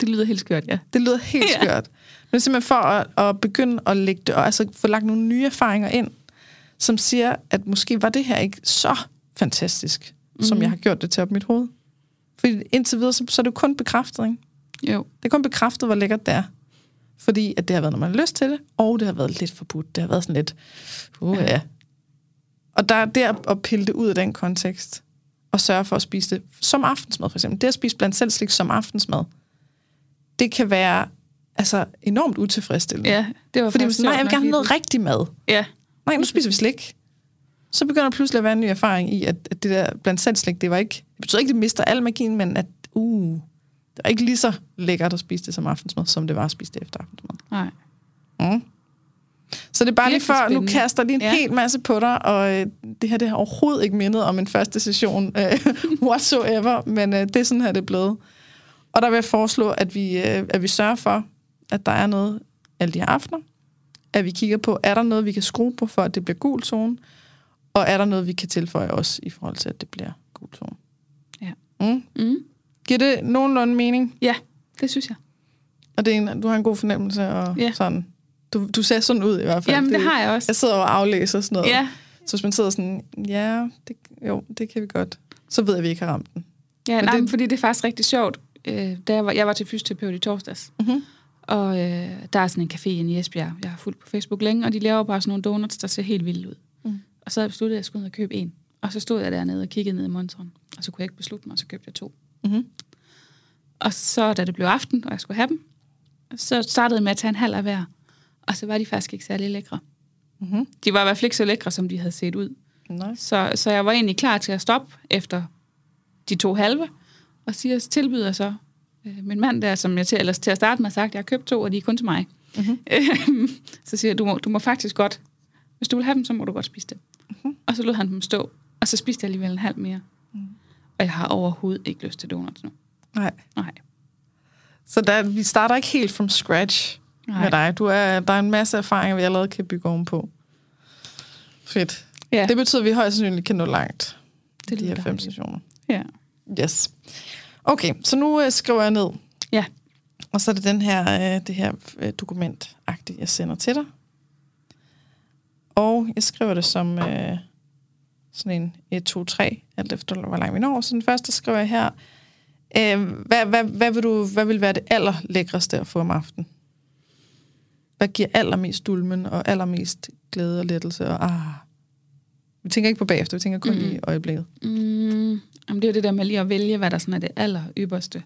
det lyder helt skørt, ja. Det lyder helt Ja. skørt. Men det er simpelthen for at, at begynde at lægge det, og altså få lagt nogle nye erfaringer ind, som siger, at måske var det her ikke så fantastisk, mm. som Mhm. jeg har gjort det til op mit hoved. Fordi indtil videre, så, så er det jo kun bekræftet, ikke? Jo, Det er kun bekræftet, hvor lækkert det er. Fordi at det har været, når man har lyst til det, og det har været lidt forbudt. Det har været sådan lidt, uh, Ja. ja. Og der er det at- pille det ud af den kontekst, og sørge for at spise det som aftensmad, for eksempel. Det at spise blandt selv slik som aftensmad, det kan være altså, enormt utilfredsstillende. ja, det var Fordi faktisk hvis, nej, jeg vil gerne have noget rigtig mad. Ja, nej, nu spiser vi slik. Så begynder der pludselig at være en ny erfaring i, at, at det der blandt selv slik, det var ikke, det betyder ikke, at det mister al magien, men at, uh, det var ikke lige så lækkert at spise det som aftensmad, som det var at spise det efter aftensmad. Nej. Mm. Så det er bare lige før, nu kaster lige en. Ja. hel masse på dig, og øh, det her det har overhovedet ikke mindet om en første session øh, whatsoever, men øh, det er sådan her, det er blevet. Og der vil jeg foreslå, at vi, øh, at vi sørger for, at der er noget alle de her aftener, at vi kigger på, er der noget, vi kan skrue på, for at det bliver gul zone, og er der noget, vi kan tilføje også i forhold til, at det bliver gul zone. Ja. Mm. Mm. Giver det nogenlunde mening? Ja, det synes jeg. Og det er en, du har en god fornemmelse, og Ja. sådan. Du, du ser sådan ud i hvert fald. Jamen, det har jeg også. Jeg sidder og aflæser sådan noget. Ja, Så hvis man sidder sådan, ja, det, jo, det kan vi godt. Så ved jeg, at vi ikke har ramt den. ja Men nej, det- det... fordi det er faktisk rigtig sjovt. Øh, da jeg, var, jeg var til fysioterapeut i torsdags, Mhm. Og øh, der er sådan en café inde i Esbjerg, jeg har fulgt på Facebook længe, og de laver bare sådan nogle donuts, der ser helt vilde ud. Mm. Og så havde jeg besluttet, at jeg skulle ned og købe en. Og så stod jeg dernede og kiggede ned i monitoren, og så kunne jeg ikke beslutte mig, og så købte jeg to. Mm-hmm. Og så, da det blev aften, og jeg skulle have dem, så startede jeg med at tage en halv af hver. Og så var de faktisk ikke særlig lækre. Mm-hmm. De var i hvert fald ikke så lækre, som de havde set ud. Nice. Så, så jeg var egentlig klar til at stoppe efter de to halve, og siger, tilbyder så min mand der, som jeg til, ellers til at starte med har sagt, jeg har købt to, og de er kun til mig. Mhm. Mm-hmm. så siger jeg, du må, du må faktisk godt, hvis du vil have dem, så må du godt spise dem. Mhm. Mm-hmm. Og så lod han dem stå, og så spiste jeg alligevel en halv mere. Mm. Og jeg har overhovedet ikke lyst til donuts nu. Nej. Nej. Så der, vi starter ikke helt from scratch Nej. med dig. Du er, der er en masse erfaringer, vi allerede kan bygge ovenpå. Fedt. Ja, Det betyder, at vi højst sandsynligt kan nå langt. Det Det de her fem sessioner. ja. Yes. Okay, så nu øh, skriver jeg ned. Ja. Og så er det den her, øh, det her øh, dokument jeg sender til dig. Og jeg skriver det som øh, sådan en 1, 2, 3, alt efter hvor langt vi når. Så den første skriver jeg her. Øh, hvad, hvad, hvad, vil du, hvad vil være det allerlækreste at få om aftenen? Hvad giver allermest dulmen og allermest glæde og lettelse? Og, ah. Vi tænker ikke på bagefter, vi tænker kun Mm-mm. i øjeblikket. Mm, jamen det er jo det der med lige at vælge, hvad der sådan er det aller ypperste.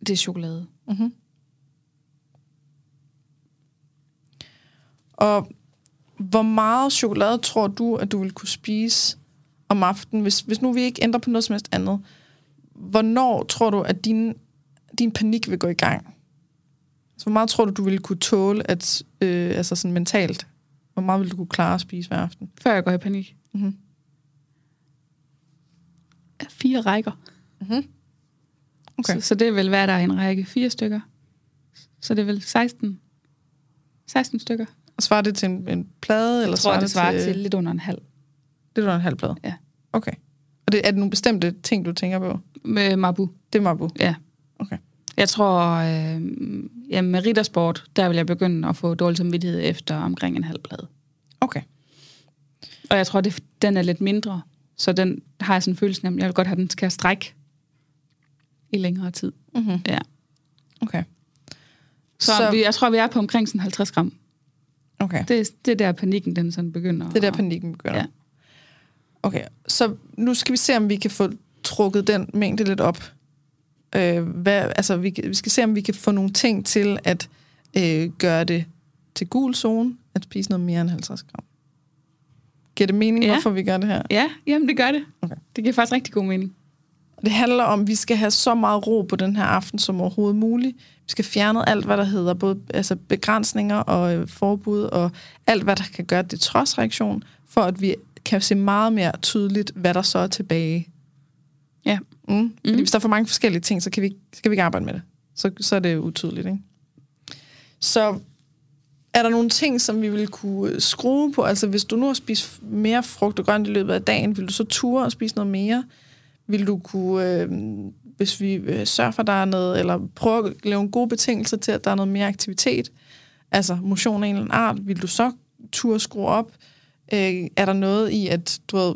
Det er chokolade. Mm-hmm. Og hvor meget chokolade tror du, at du vil kunne spise om aftenen, hvis, hvis nu vi ikke ændrer på noget som helst andet? Hvornår tror du, at din, din panik vil gå i gang? Så hvor meget tror du, du ville kunne tåle, at, øh, altså sådan mentalt, hvor meget ville du kunne klare at spise hver aften? Før jeg går i panik. Mm-hmm. Fire rækker. Mm-hmm. Okay. Så, så det vil være der er en række. Fire stykker. Så det er vel 16, 16 stykker. Og svarer det til en, en plade? Eller Jeg tror, det svarer til, til lidt under en halv. Det er en halv plade? Ja. Okay. Og det, er det nogle bestemte ting, du tænker på? Med Mabu. Det er Mabu. Ja. Okay. Jeg tror, øh, ja, med riddersport, der vil jeg begynde at få dårlig samvittighed efter omkring en halv plade. Okay. Og jeg tror, det, den er lidt mindre, så den har jeg sådan en følelse af, at jeg vil godt have, den skal strække i længere tid. Mm-hmm. Ja. Okay. Så, Så- vi, jeg tror, vi er på omkring sådan 50 gram. Okay. Det, det er der panikken, den sådan begynder. Det er der panikken begynder. Ja. Okay, så nu skal vi se, om vi kan få trukket den mængde lidt op. Øh, hvad, altså, vi, vi skal se, om vi kan få nogle ting til at øh, gøre det til gul zone, at spise noget mere end 50 gram. Giver det mening, Ja. hvorfor vi gør det her? Ja, jamen det gør det. Okay. Det giver faktisk rigtig god mening. Det handler om, at vi skal have så meget ro på den her aften som overhovedet muligt. Vi skal fjerne alt, hvad der hedder både altså begrænsninger og øh, forbud, og alt, hvad der kan gøre det trods reaktion, for at vi kan se meget mere tydeligt, hvad der så er tilbage. Ja. Mm. Fordi Mm. hvis der er for mange forskellige ting, så kan vi, så kan vi ikke arbejde med det. Så, så er det utydeligt, ikke? Så er der nogle ting, som vi vil kunne øh, skrue på? Altså, hvis du nu har spist mere frugt og grønt i løbet af dagen, vil du så ture og spise noget mere? Vil du kunne, øh, hvis vi øh, sørger for, at der er noget, eller prøver at lave en god betingelse til, at der er noget mere aktivitet, altså motion af en eller anden art, vil du så ture skrue op? Øh, er der noget i, at du, ved,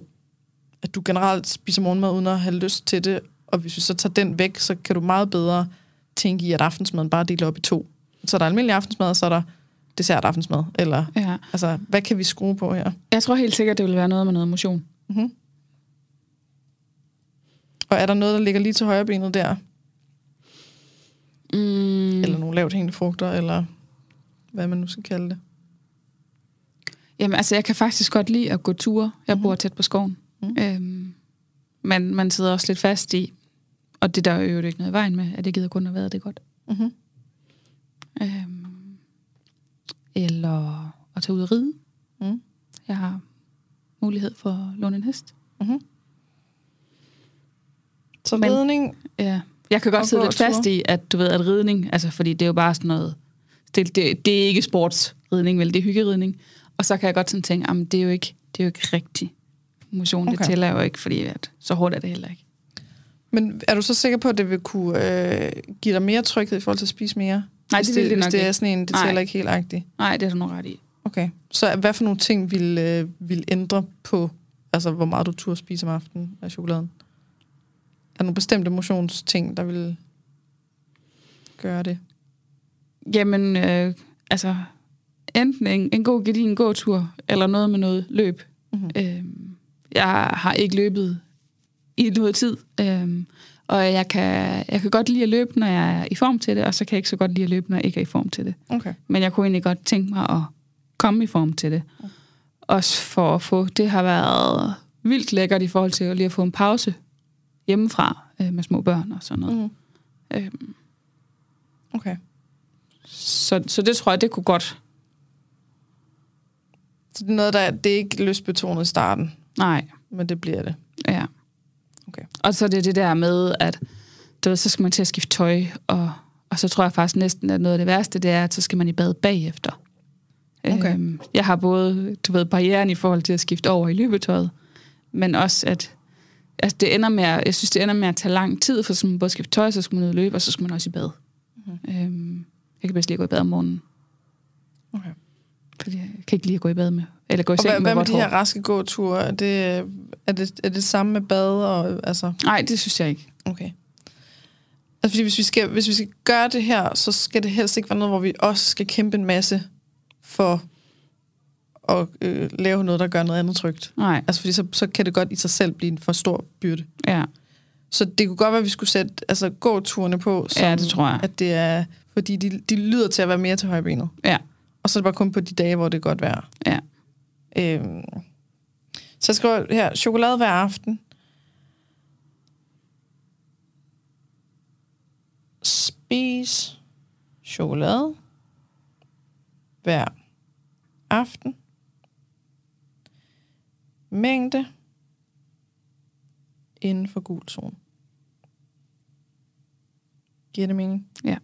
at du generelt spiser morgenmad uden at have lyst til det, og hvis vi så tager den væk, så kan du meget bedre tænke i, at aftensmaden bare deler op i to. Så er der almindelig aftensmad, og så er der dessert aftensmad, eller Ja. altså, hvad kan vi skrue på her? Jeg tror helt sikkert, det vil være noget med noget motion. Mm-hmm. Og er der noget, der ligger lige til højre benet der? Mm. Eller nogle lavt hængende frugter, eller hvad man nu skal kalde det? Jamen, altså, jeg kan faktisk godt lide at gå ture. Jeg Mhm. bor tæt på skoven. Mm. Øhm, men man sidder også lidt fast i, og det der er jo ikke noget i vejen med, at jeg gider kun at være det godt. Mm-hmm. Øhm, eller at tage ud og ride. Mm. Jeg har mulighed for at låne en hest. Mm-hmm. Så Men- ridning, Ja. Jeg kan godt sidde lidt fast i, at du ved, at ridning, altså fordi det er jo bare sådan noget, det, det, det er ikke sportsridning, vel, det er hyggeridning. Og så kan jeg godt sådan tænke, jamen det er jo ikke, det er jo ikke rigtig motion. Okay. det tæller jo ikke, fordi at, så hårdt er det heller ikke. men er du så sikker på, at det vil kunne øh, give dig mere tryghed i forhold til at spise mere? Nej, det vil det hvis nok det er sådan en, det Nej. tæller ikke helt agtigt. Nej, det er du nok ret i. Okay. Så hvad for nogle ting vil, øh, vil ændre på, altså hvor meget du turde spise om aftenen af chokoladen? Er der nogle bestemte motionsting, der vil gøre det? Jamen, øh, altså, enten en, en god gedigen gåtur, eller noget med noget løb. Mhm. Øh, jeg har ikke løbet i noget tid, øh, og jeg kan, jeg kan godt lide at løbe, når jeg er i form til det, og så kan jeg ikke så godt lide at løbe, når jeg ikke er i form til det. Okay. Men jeg kunne egentlig godt tænke mig at komme i form til det. Også for at få, det har været vildt lækkert i forhold til at lige at få en pause hjemmefra øh, med små børn og sådan noget. Mm. Øhm, Okay. så, så det tror jeg, det kunne godt. Så det er noget, der er, det er ikke lystbetonet i starten, Nej, men det bliver det. Okay. Og så er det det der med, at du ved, så skal man til at skifte tøj, og, og så tror jeg faktisk næsten, at noget af det værste, det er, at så skal man i bad bagefter. Okay. Øhm, jeg har både, du ved, barrieren i forhold til at skifte over i løbetøjet, men også at altså det ender med, jeg synes, det ender med at tage lang tid, for så man både skifte tøj, så skal man ud og løbe, og så skal man også i bad. Mm-hmm. Øhm, jeg kan bedst lige gå i bad om morgenen, okay. Fordi jeg kan ikke lige gå i bad med, eller gå i Og seng med hvad med de her raske gåture? Er det, er det, er det samme med bad? Og, altså, Nej, det synes jeg ikke. okay. Altså, fordi hvis vi, skal, hvis vi skal gøre det her, så skal det helst ikke være noget, hvor vi også skal kæmpe en masse for at øh, lave noget, der gør noget andet trygt. Nej, Altså, fordi så, så kan det godt i sig selv blive en for stor byrde. ja. Så det kunne godt være, at vi skulle sætte altså, gåturene på, som, Ja, det tror jeg. at det er, fordi de, de lyder til at være mere til højbenet. Ja, Og så er det bare kun på de dage, hvor det er godt vejr. ja. Øhm, så jeg skriver her, chokolade hver aften. Spis chokolade hver aften. Mængde inden for gul zone. Giver det mening? Ja.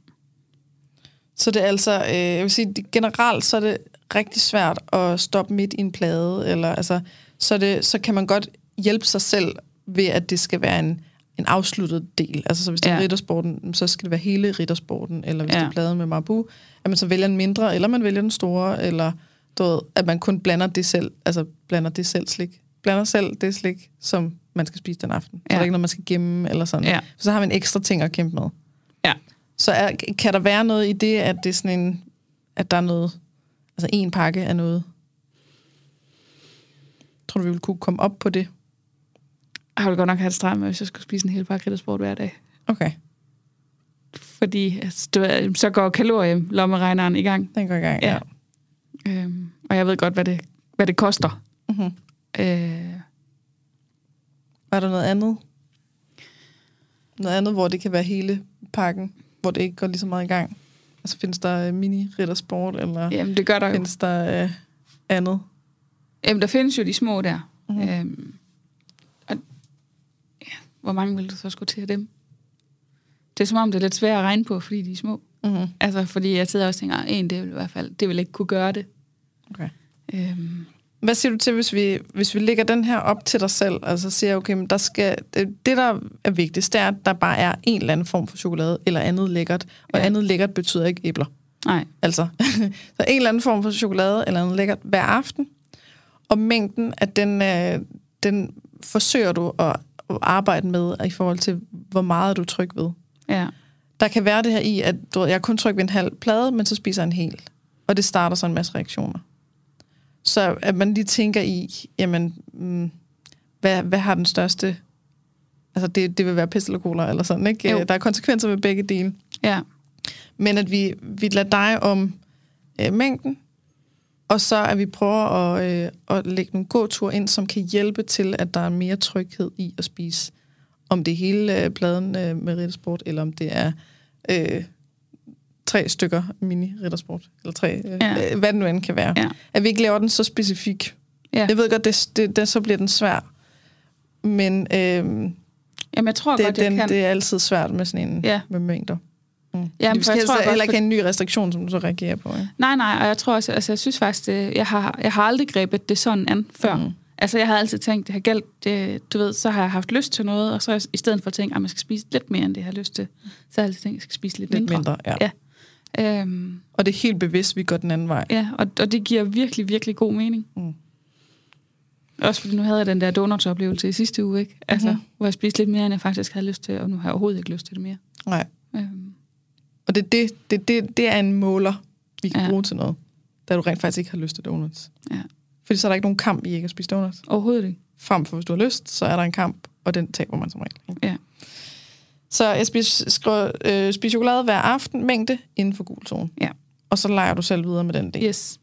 Så det er altså, øh, jeg vil sige, det- generelt så er det rigtig svært at stoppe midt i en plade, eller altså, så, det, så kan man godt hjælpe sig selv ved, at det skal være en, en afsluttet del. Altså, så hvis det er Ja. riddersporten, så skal det være hele riddersporten, eller hvis Ja. det er pladen med Marbu, at man så vælger en mindre, eller man vælger den store, eller du ved, at man kun blander det selv, altså blander det selv slik. Blander selv det slik, som man skal spise den aften. Så Ja. der er ikke noget, man skal gemme, eller sådan. Ja. Så har man ekstra ting at kæmpe med. Ja. Så er, kan der være noget i det, at det er sådan en, at der er noget, altså en pakke af noget? Tror du, vi vil kunne komme op på det? Jeg ville godt nok have det stramt hvis jeg skulle spise en hel pakke riddersport hver dag. Okay, Fordi altså, ved, så går kalorielommeregneren i gang. den går i gang. Ja. Øhm, og jeg ved godt, hvad det, hvad det koster. Mm-hmm. Øh, Er der noget andet? Noget andet, hvor det kan være hele pakken, hvor det ikke går lige så meget i gang? Altså findes der øh, mini-riddersport, eller jamen, det gør der jo. findes der øh, andet? Jamen, der findes jo de små der. Mhm. Mm-hmm. Øhm, og, ja, hvor mange vil du så skulle til af dem? Det er som om, det er lidt svært at regne på, fordi de er små. Mm-hmm. Altså, fordi jeg sidder også og tænker, "Ah, en, det vil i hvert fald, det vil ikke kunne gøre det. Okay. Øhm, Hvad siger du til, hvis vi, hvis vi lægger den her op til dig selv, altså siger, okay, men der skal, det, det, der er vigtigst, det er, at der bare er en eller anden form for chokolade, eller andet lækkert. Og Ja. andet lækkert betyder ikke æbler. nej, Altså, så en eller anden form for chokolade, eller andet lækkert hver aften. Og mængden, at den, øh, den forsøger du at, at arbejde med, i forhold til, hvor meget er du tryg ved. ja, Der kan være det her i, at du, jeg er kun tryg ved en halv plade, men så spiser jeg en hel. Og det starter så en masse reaktioner. Så at man lige tænker i, jamen, mm, hvad, hvad har den største... Altså, det, det vil være pest eller sådan, ikke? Jo. Øh, Der er konsekvenser ved begge dele. ja, Men at vi, vi lader dig om øh, mængden, Og så er vi prøver at, øh, at lægge nogle gåture ind, som kan hjælpe til, at der er mere tryghed i at spise. Om det hele øh, pladen øh, med riddersport, eller om det er øh, tre stykker mini-riddersport, eller tre, øh, Ja. øh, hvad det nu end kan være. Ja. At vi ikke laver den så specifik. Ja. Jeg ved godt, det, det, det, så bliver den svær. Men øh, Jamen, jeg tror det, godt, den, kan. det er altid svært med sådan en Ja. med mængder. Mm. Jamen, vi skal jeg tror heller ikke have en ny restriktion, som du så reagerer på. Ikke? Nej, nej, og jeg tror også, altså jeg synes faktisk, det, jeg, har, jeg har aldrig grebet det sådan an før. Mm. Altså jeg har altid tænkt, det har galt, det, du ved, så har jeg haft lyst til noget, og så i stedet for at tænke, at man skal spise lidt mere, end det jeg har lyst til, så har jeg altid tænkt, at jeg skal spise lidt, Lidt mindre. mindre, ja. Ja. Øhm, Og det er helt bevidst, vi går den anden vej. ja, og, og det giver virkelig, virkelig god mening. Mm. Også fordi nu havde jeg den der donutsoplevelse i sidste uge, ikke? Altså, Mhm. mm-hmm. hvor jeg spiste lidt mere, end jeg faktisk havde lyst til, og nu har jeg overhovedet ikke lyst til det mere. Nej. Øhm, Og det, det, det, det, det er en måler, vi kan. Ja. bruge til noget, da du rent faktisk ikke har lyst til donuts. ja, Fordi så er der ikke nogen kamp i ikke at spise donuts. overhovedet ikke. Frem for hvis du har lyst, så er der en kamp, og den taber man som regel. ikke? Ja. Så jeg spiser, skriver, øh, spiser chokolade hver aften, mængde inden for gul zone. Ja. Og så leger du selv videre med den del. Yes.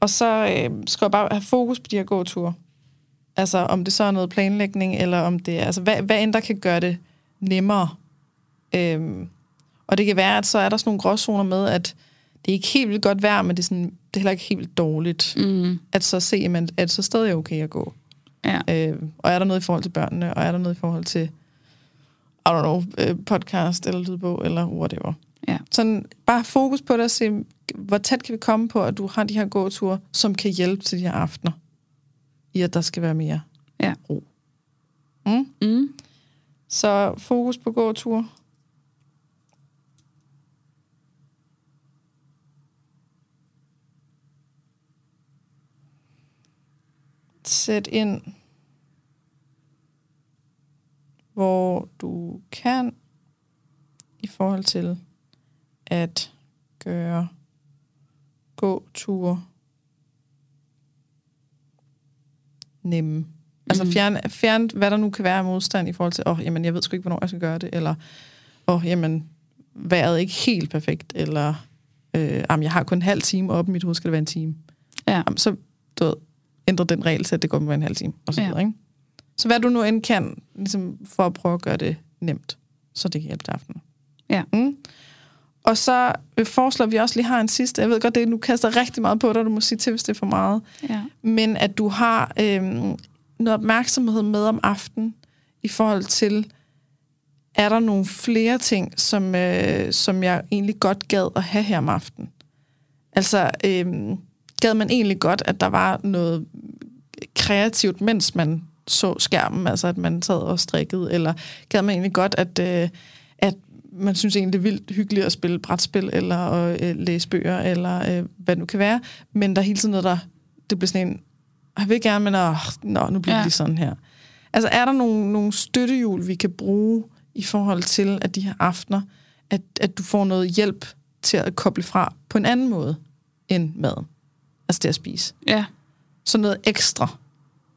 Og så øh, skal jeg bare have fokus på de her gåture. Altså om det så er noget planlægning, eller om det er, altså hvad, hvad end der kan gøre det nemmere. Øhm, og det kan være, at så er der sådan nogle gråzoner med, at det er ikke helt vildt godt vejr, men det er, sådan, det er heller ikke helt dårligt. Mm. At så se, man, at det så stadig er okay at gå. Ja. Øh, og er der noget i forhold til børnene, og er der noget i forhold til, I don't know, øh, podcast eller lydbog, eller whatever. Ja. Sådan bare fokus på det og se, hvor tæt kan vi komme på, at du har de her gåture, som kan hjælpe til de her aftener, i at der skal være mere Ja. ro. Mm? Mm. Så fokus på gåture. Sæt ind, hvor du kan i forhold til at gøre gåture nemme. Altså fjern, fjern, hvad der nu kan være af modstand i forhold til, åh, oh, jamen, jeg ved sgu ikke, hvornår jeg skal gøre det, eller, åh, oh, jamen, vejret er ikke helt perfekt, eller, øh, jamen, jeg har kun en halv time, og op i mit hoved skal det være en time. Ja. Jamen, så, du ved, ændre den regel til, at det går med en halv time, og så Ja. videre, ikke? Så hvad du nu end kan, ligesom for at prøve at gøre det nemt, så det kan hjælpe til aftenen. Ja. Mm. Og så øh, foreslår vi også lige har en sidste. Jeg ved godt, det nu kaster rigtig meget på dig, du må sige til, hvis det er for meget Ja. men at du har øhm, noget opmærksomhed med om aftenen i forhold til, er der nogle flere ting, som, øh, som jeg egentlig godt gad at have her om aftenen? Altså, øhm, gad man egentlig godt, at der var noget kreativt, mens man så skærmen, altså at man sad og strikkede, eller gad man egentlig godt, at, øh, at man synes egentlig, det er vildt hyggeligt at spille brætspil, eller at øh, læse bøger, eller øh, hvad det nu kan være, men der er hele tiden noget, der det bliver sådan en, jeg vil gerne, men åh, nå, nu bliver. Ja. det lige sådan her. Altså er der nogle, nogle støttehjul, vi kan bruge i forhold til, at de her aftener, at, at du får noget hjælp til at koble fra på en anden måde end maden? Altså det at spise. Ja. Så noget ekstra.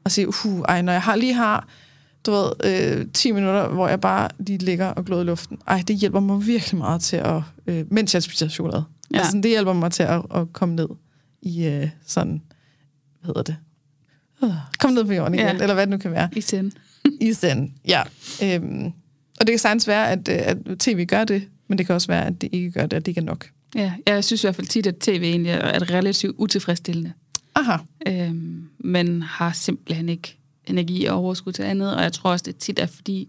Og sige, uh, ej, når jeg har, lige har du ved, øh, 10 minutter, hvor jeg bare lige ligger og gløder i luften. Ej, det hjælper mig virkelig meget til at, øh, mens jeg spiser chokolade. Ja. Altså, det hjælper mig til at, at komme ned i øh, sådan, hvad hedder det? Øh, Kom ned på jorden igen, Ja. eller hvad det nu kan være. I send. I send, ja. Øhm, og det kan sagtens være, at, øh, at tv gør det, men det kan også være, at det ikke gør det, at det ikke er nok. Ja, jeg synes i hvert fald tit, at tv egentlig er relativt utilfredsstillende. Aha, Øhm, men har simpelthen ikke energi og overskud til andet, og jeg tror også, det tit er fordi,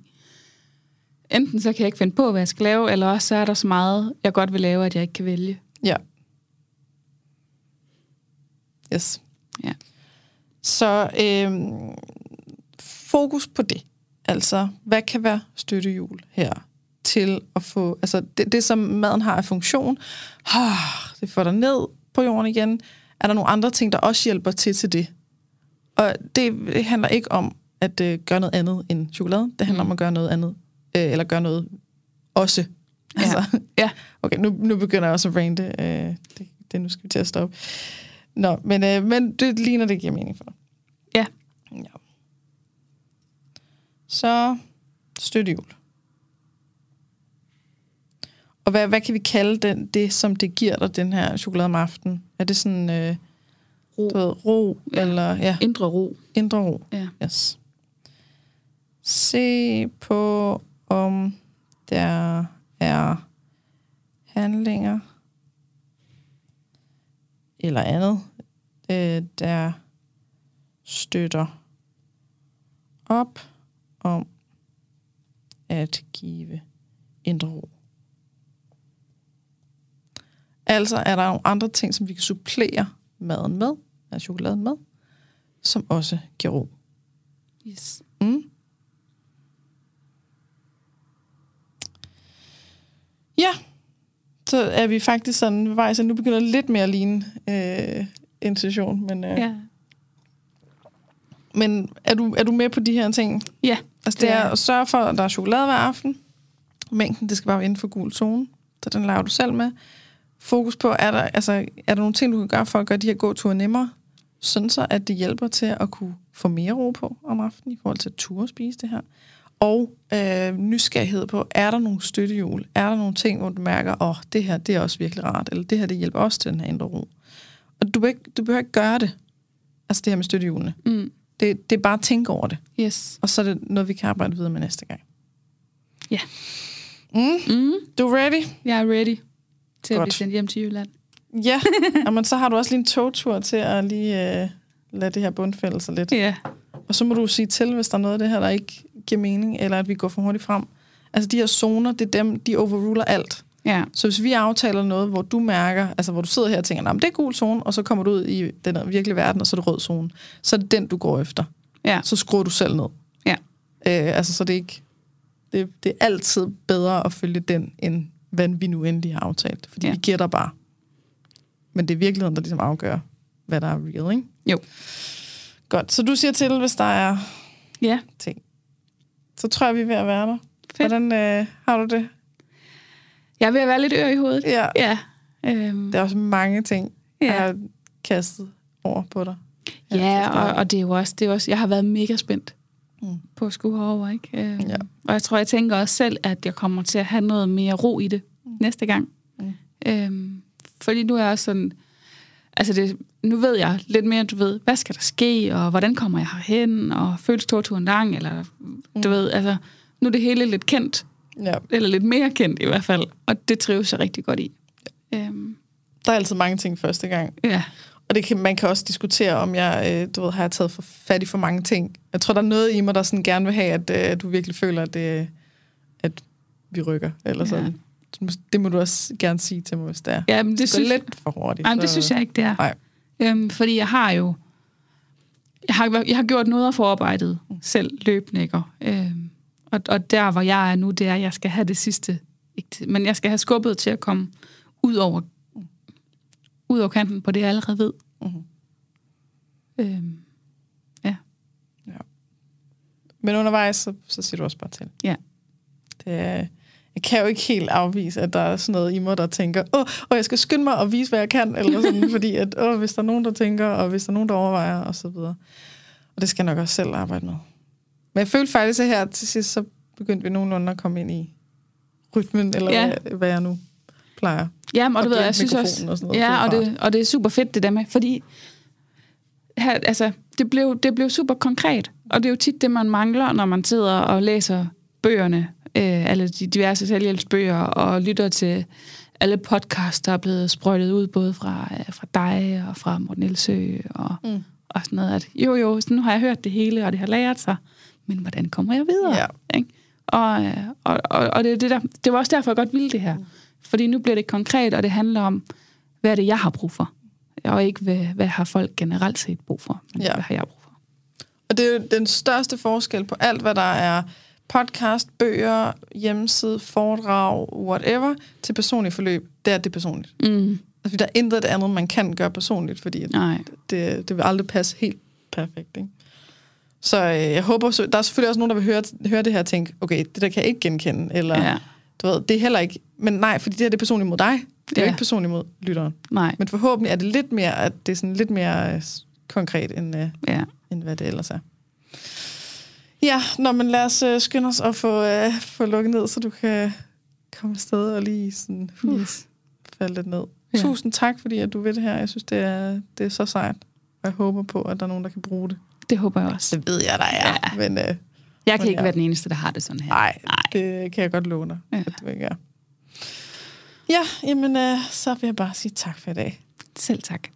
enten så kan jeg ikke finde på, hvad jeg skal lave, eller også så er der så meget, jeg godt vil lave, at jeg ikke kan vælge. ja. Yes. Ja. Så øhm, fokus på det. Altså, hvad kan være støttehjul her til at få... Altså, det, det som maden har af funktion, ah, det får dig ned på jorden igen. Er der nogle andre ting, der også hjælper til til det? Og det handler ikke om at øh, gøre noget andet end chokolade. Det handler mm. om at gøre noget andet. Øh, eller gøre noget også. Altså, Ja. Okay, nu, nu begynder jeg også at rante. Øh, det, det, nu skal vi til at stoppe. Nå, men, øh, men det ligner, det giver mening for dig. Ja. ja. Så støttehjul. Og hvad, hvad kan vi kalde den, det, som det giver dig, den her chokolade om aftenen? Er det sådan... Øh, ro. Du ved, ro, Ja. eller ja, Indre ro. indre ro. Ja. Yes. Se på, om der er handlinger eller andet, øh, der støtter op om at give indre ro. Altså er der nogle andre ting, som vi kan supplere maden med, altså chokoladen med, som også giver ro. Yes. Mm. Ja, så er vi faktisk sådan ved vej, så nu begynder det lidt mere at ligne øh, intuition. Men, øh, Ja. men er, du, er du med på de her ting? Ja. Altså det Det er er- at sørge for, at der er chokolade hver aften. Mængden, det skal bare være inden for gul zone. Så den laver du selv med. Fokus på, er der, altså, er der nogle ting, du kan gøre for at gøre de her gåture nemmere? Sådan så, at det hjælper til at kunne få mere ro på om aftenen i forhold til at ture spise det her. Og øh, nysgerrighed på, er der nogle støttehjul? Er der nogle ting, hvor du mærker, åh, oh, det her, det er også virkelig rart, eller det her, det hjælper også til den her indre ro. Og du behøver ikke, du behøver ikke gøre det, altså det her med støttehjulene. Mm. Det, det er bare at tænke over det, Yes. og så er det noget, vi kan arbejde videre med næste gang. Ja. Mm, Mm. du er ready? Jeg er ready til at Godt. blive sendt hjem til Jylland. Ja, Jamen, så har du også lige en togtur til at lige øh, lade det her bundfælde sig lidt. Ja. Og så må du sige til, hvis der er noget af det her, der ikke giver mening, eller at vi går for hurtigt frem. Altså de her zoner, det er dem, de overruler alt. Ja. Så hvis vi aftaler noget, hvor du mærker, altså hvor du sidder her og tænker, nah, det er gul zone, og så kommer du ud i den virkelige verden, og så er det rød zone, så er det den, du går efter. Ja. Så skruer du selv ned. Ja. Øh, altså så det er ikke, det, det er altid bedre at følge den, end hvad vi nu endelig har aftalt. Fordi Ja. ja. vi gætter bare. Men det er virkeligheden, der ligesom afgør, hvad der er real, ikke? Jo. Godt, så du siger til, hvis der er Ja. ting. Så tror jeg, vi er ved at være der. Fedt. Hvordan øh, har du det? Jeg er ved at være lidt ør i hovedet. Ja. Ja. Øhm, Der er også mange ting, Ja. jeg har kastet over på dig. Ja, og, og det er jo også, det er også, jeg har været mega spændt Mm. mm. på at skulle herover, ikke? Øhm, Ja. Og jeg tror, jeg tænker også selv, at jeg kommer til at have noget mere ro i det mm. næste gang. Mm. Øhm, fordi nu er jeg også sådan, altså det, nu ved jeg lidt mere, du ved, hvad skal der ske, og hvordan kommer jeg herhen, og føles togturen lang, eller mm. du ved, altså, nu er det hele lidt kendt, Ja. eller lidt mere kendt i hvert fald, og det trives jeg rigtig godt i. Øhm, Der er altid mange ting første gang. ja, Og det kan, man kan også diskutere, om jeg øh, du ved, har jeg taget for fat i for mange ting. Jeg tror, der er noget i mig, der sådan gerne vil have, at øh, du virkelig føler, at, det, at vi rykker. Eller Ja. sådan. Det må du også gerne sige til mig, hvis det er. ja men det Det synes, lidt for hurtigt. nej, men det så- synes jeg ikke, det er. Nej. Øhm, fordi jeg har jo... Jeg har, jeg har gjort noget af forarbejdet selv løbende, ikke? Øhm, og, og der, hvor jeg er nu, det er, at jeg skal have det sidste. Ikke, men jeg skal have skubbet til at komme ud over, ud over kanten på det, jeg allerede ved. Mhm. Øhm, Men undervejs, så, så siger du også bare til. Ja. Det er, jeg kan jo ikke helt afvise, at der er sådan noget i mig, der tænker, åh, oh, jeg skal skynde mig og vise, hvad jeg kan, eller sådan, fordi at, åh, hvis der er nogen, der tænker, og hvis der er nogen, der overvejer, og så videre. Og det skal jeg nok også selv arbejde med. Men jeg følte faktisk, at her til sidst, så begyndte vi nogenlunde at komme ind i rytmen, eller Ja. ja. hvad, hvad jeg nu plejer. ja, og Og du ved, jeg synes også... og sådan noget. Ja, og Det og det er super fedt, det der med, fordi her, altså, det, blev, det blev super konkret, og det er jo tit det, man mangler, når man sidder og læser bøgerne, øh, alle de diverse selvhjælpsbøger, og lytter til alle podcasts, der er blevet sprøjtet ud, både fra, øh, fra dig og fra Morten Elsø, og, Mm. og sådan noget, at jo jo, så nu har jeg hørt det hele, og det har lært sig, men hvordan kommer jeg videre? Ja. Ikke? Og, øh, og, og, og det, det, der, det var også derfor, jeg godt ville det her. Fordi nu bliver det konkret, og det handler om, hvad er det, jeg har brug for? Og ikke, hvad, hvad har folk generelt set brug for, men Ja. hvad har jeg brug for? Og det er jo den største forskel på alt, hvad der er podcast, bøger, hjemmeside, foredrag, whatever, til personlig forløb. Det er det personligt. Mm. Altså, der er intet andet, man kan gøre personligt, fordi Nej. det, det vil aldrig passe helt perfekt. Ikke? Så øh, jeg håber, så, der er selvfølgelig også nogen, der vil høre, høre det her og tænke, okay, det der kan jeg ikke genkende, eller Ja. Du ved, det er heller ikke, men nej, fordi det her det er personligt mod dig, det er Ja. jo ikke personligt mod lytteren. Nej. Men forhåbentlig er det lidt mere, at det er sådan lidt mere øh, konkret, end, øh, Ja. end hvad det ellers er. Ja, når man lad os øh, skynde os at få, øh, få lukket ned, så du kan komme afsted og lige sådan, uh, Yes. falde lidt ned. Ja. Tusind tak, fordi at du vil det her. Jeg synes, det er, det er så sejt. jeg håber på, at der er nogen, der kan bruge det. Det håber jeg også. Det ved jeg, der er. Ja. Men, øh, Jeg kan men ikke ja. være den eneste, der har det sådan her. nej, det kan jeg godt love dig, Ja. at du ikke er. Ja, jamen, øh, så vil jeg bare sige tak for i dag. Selv tak.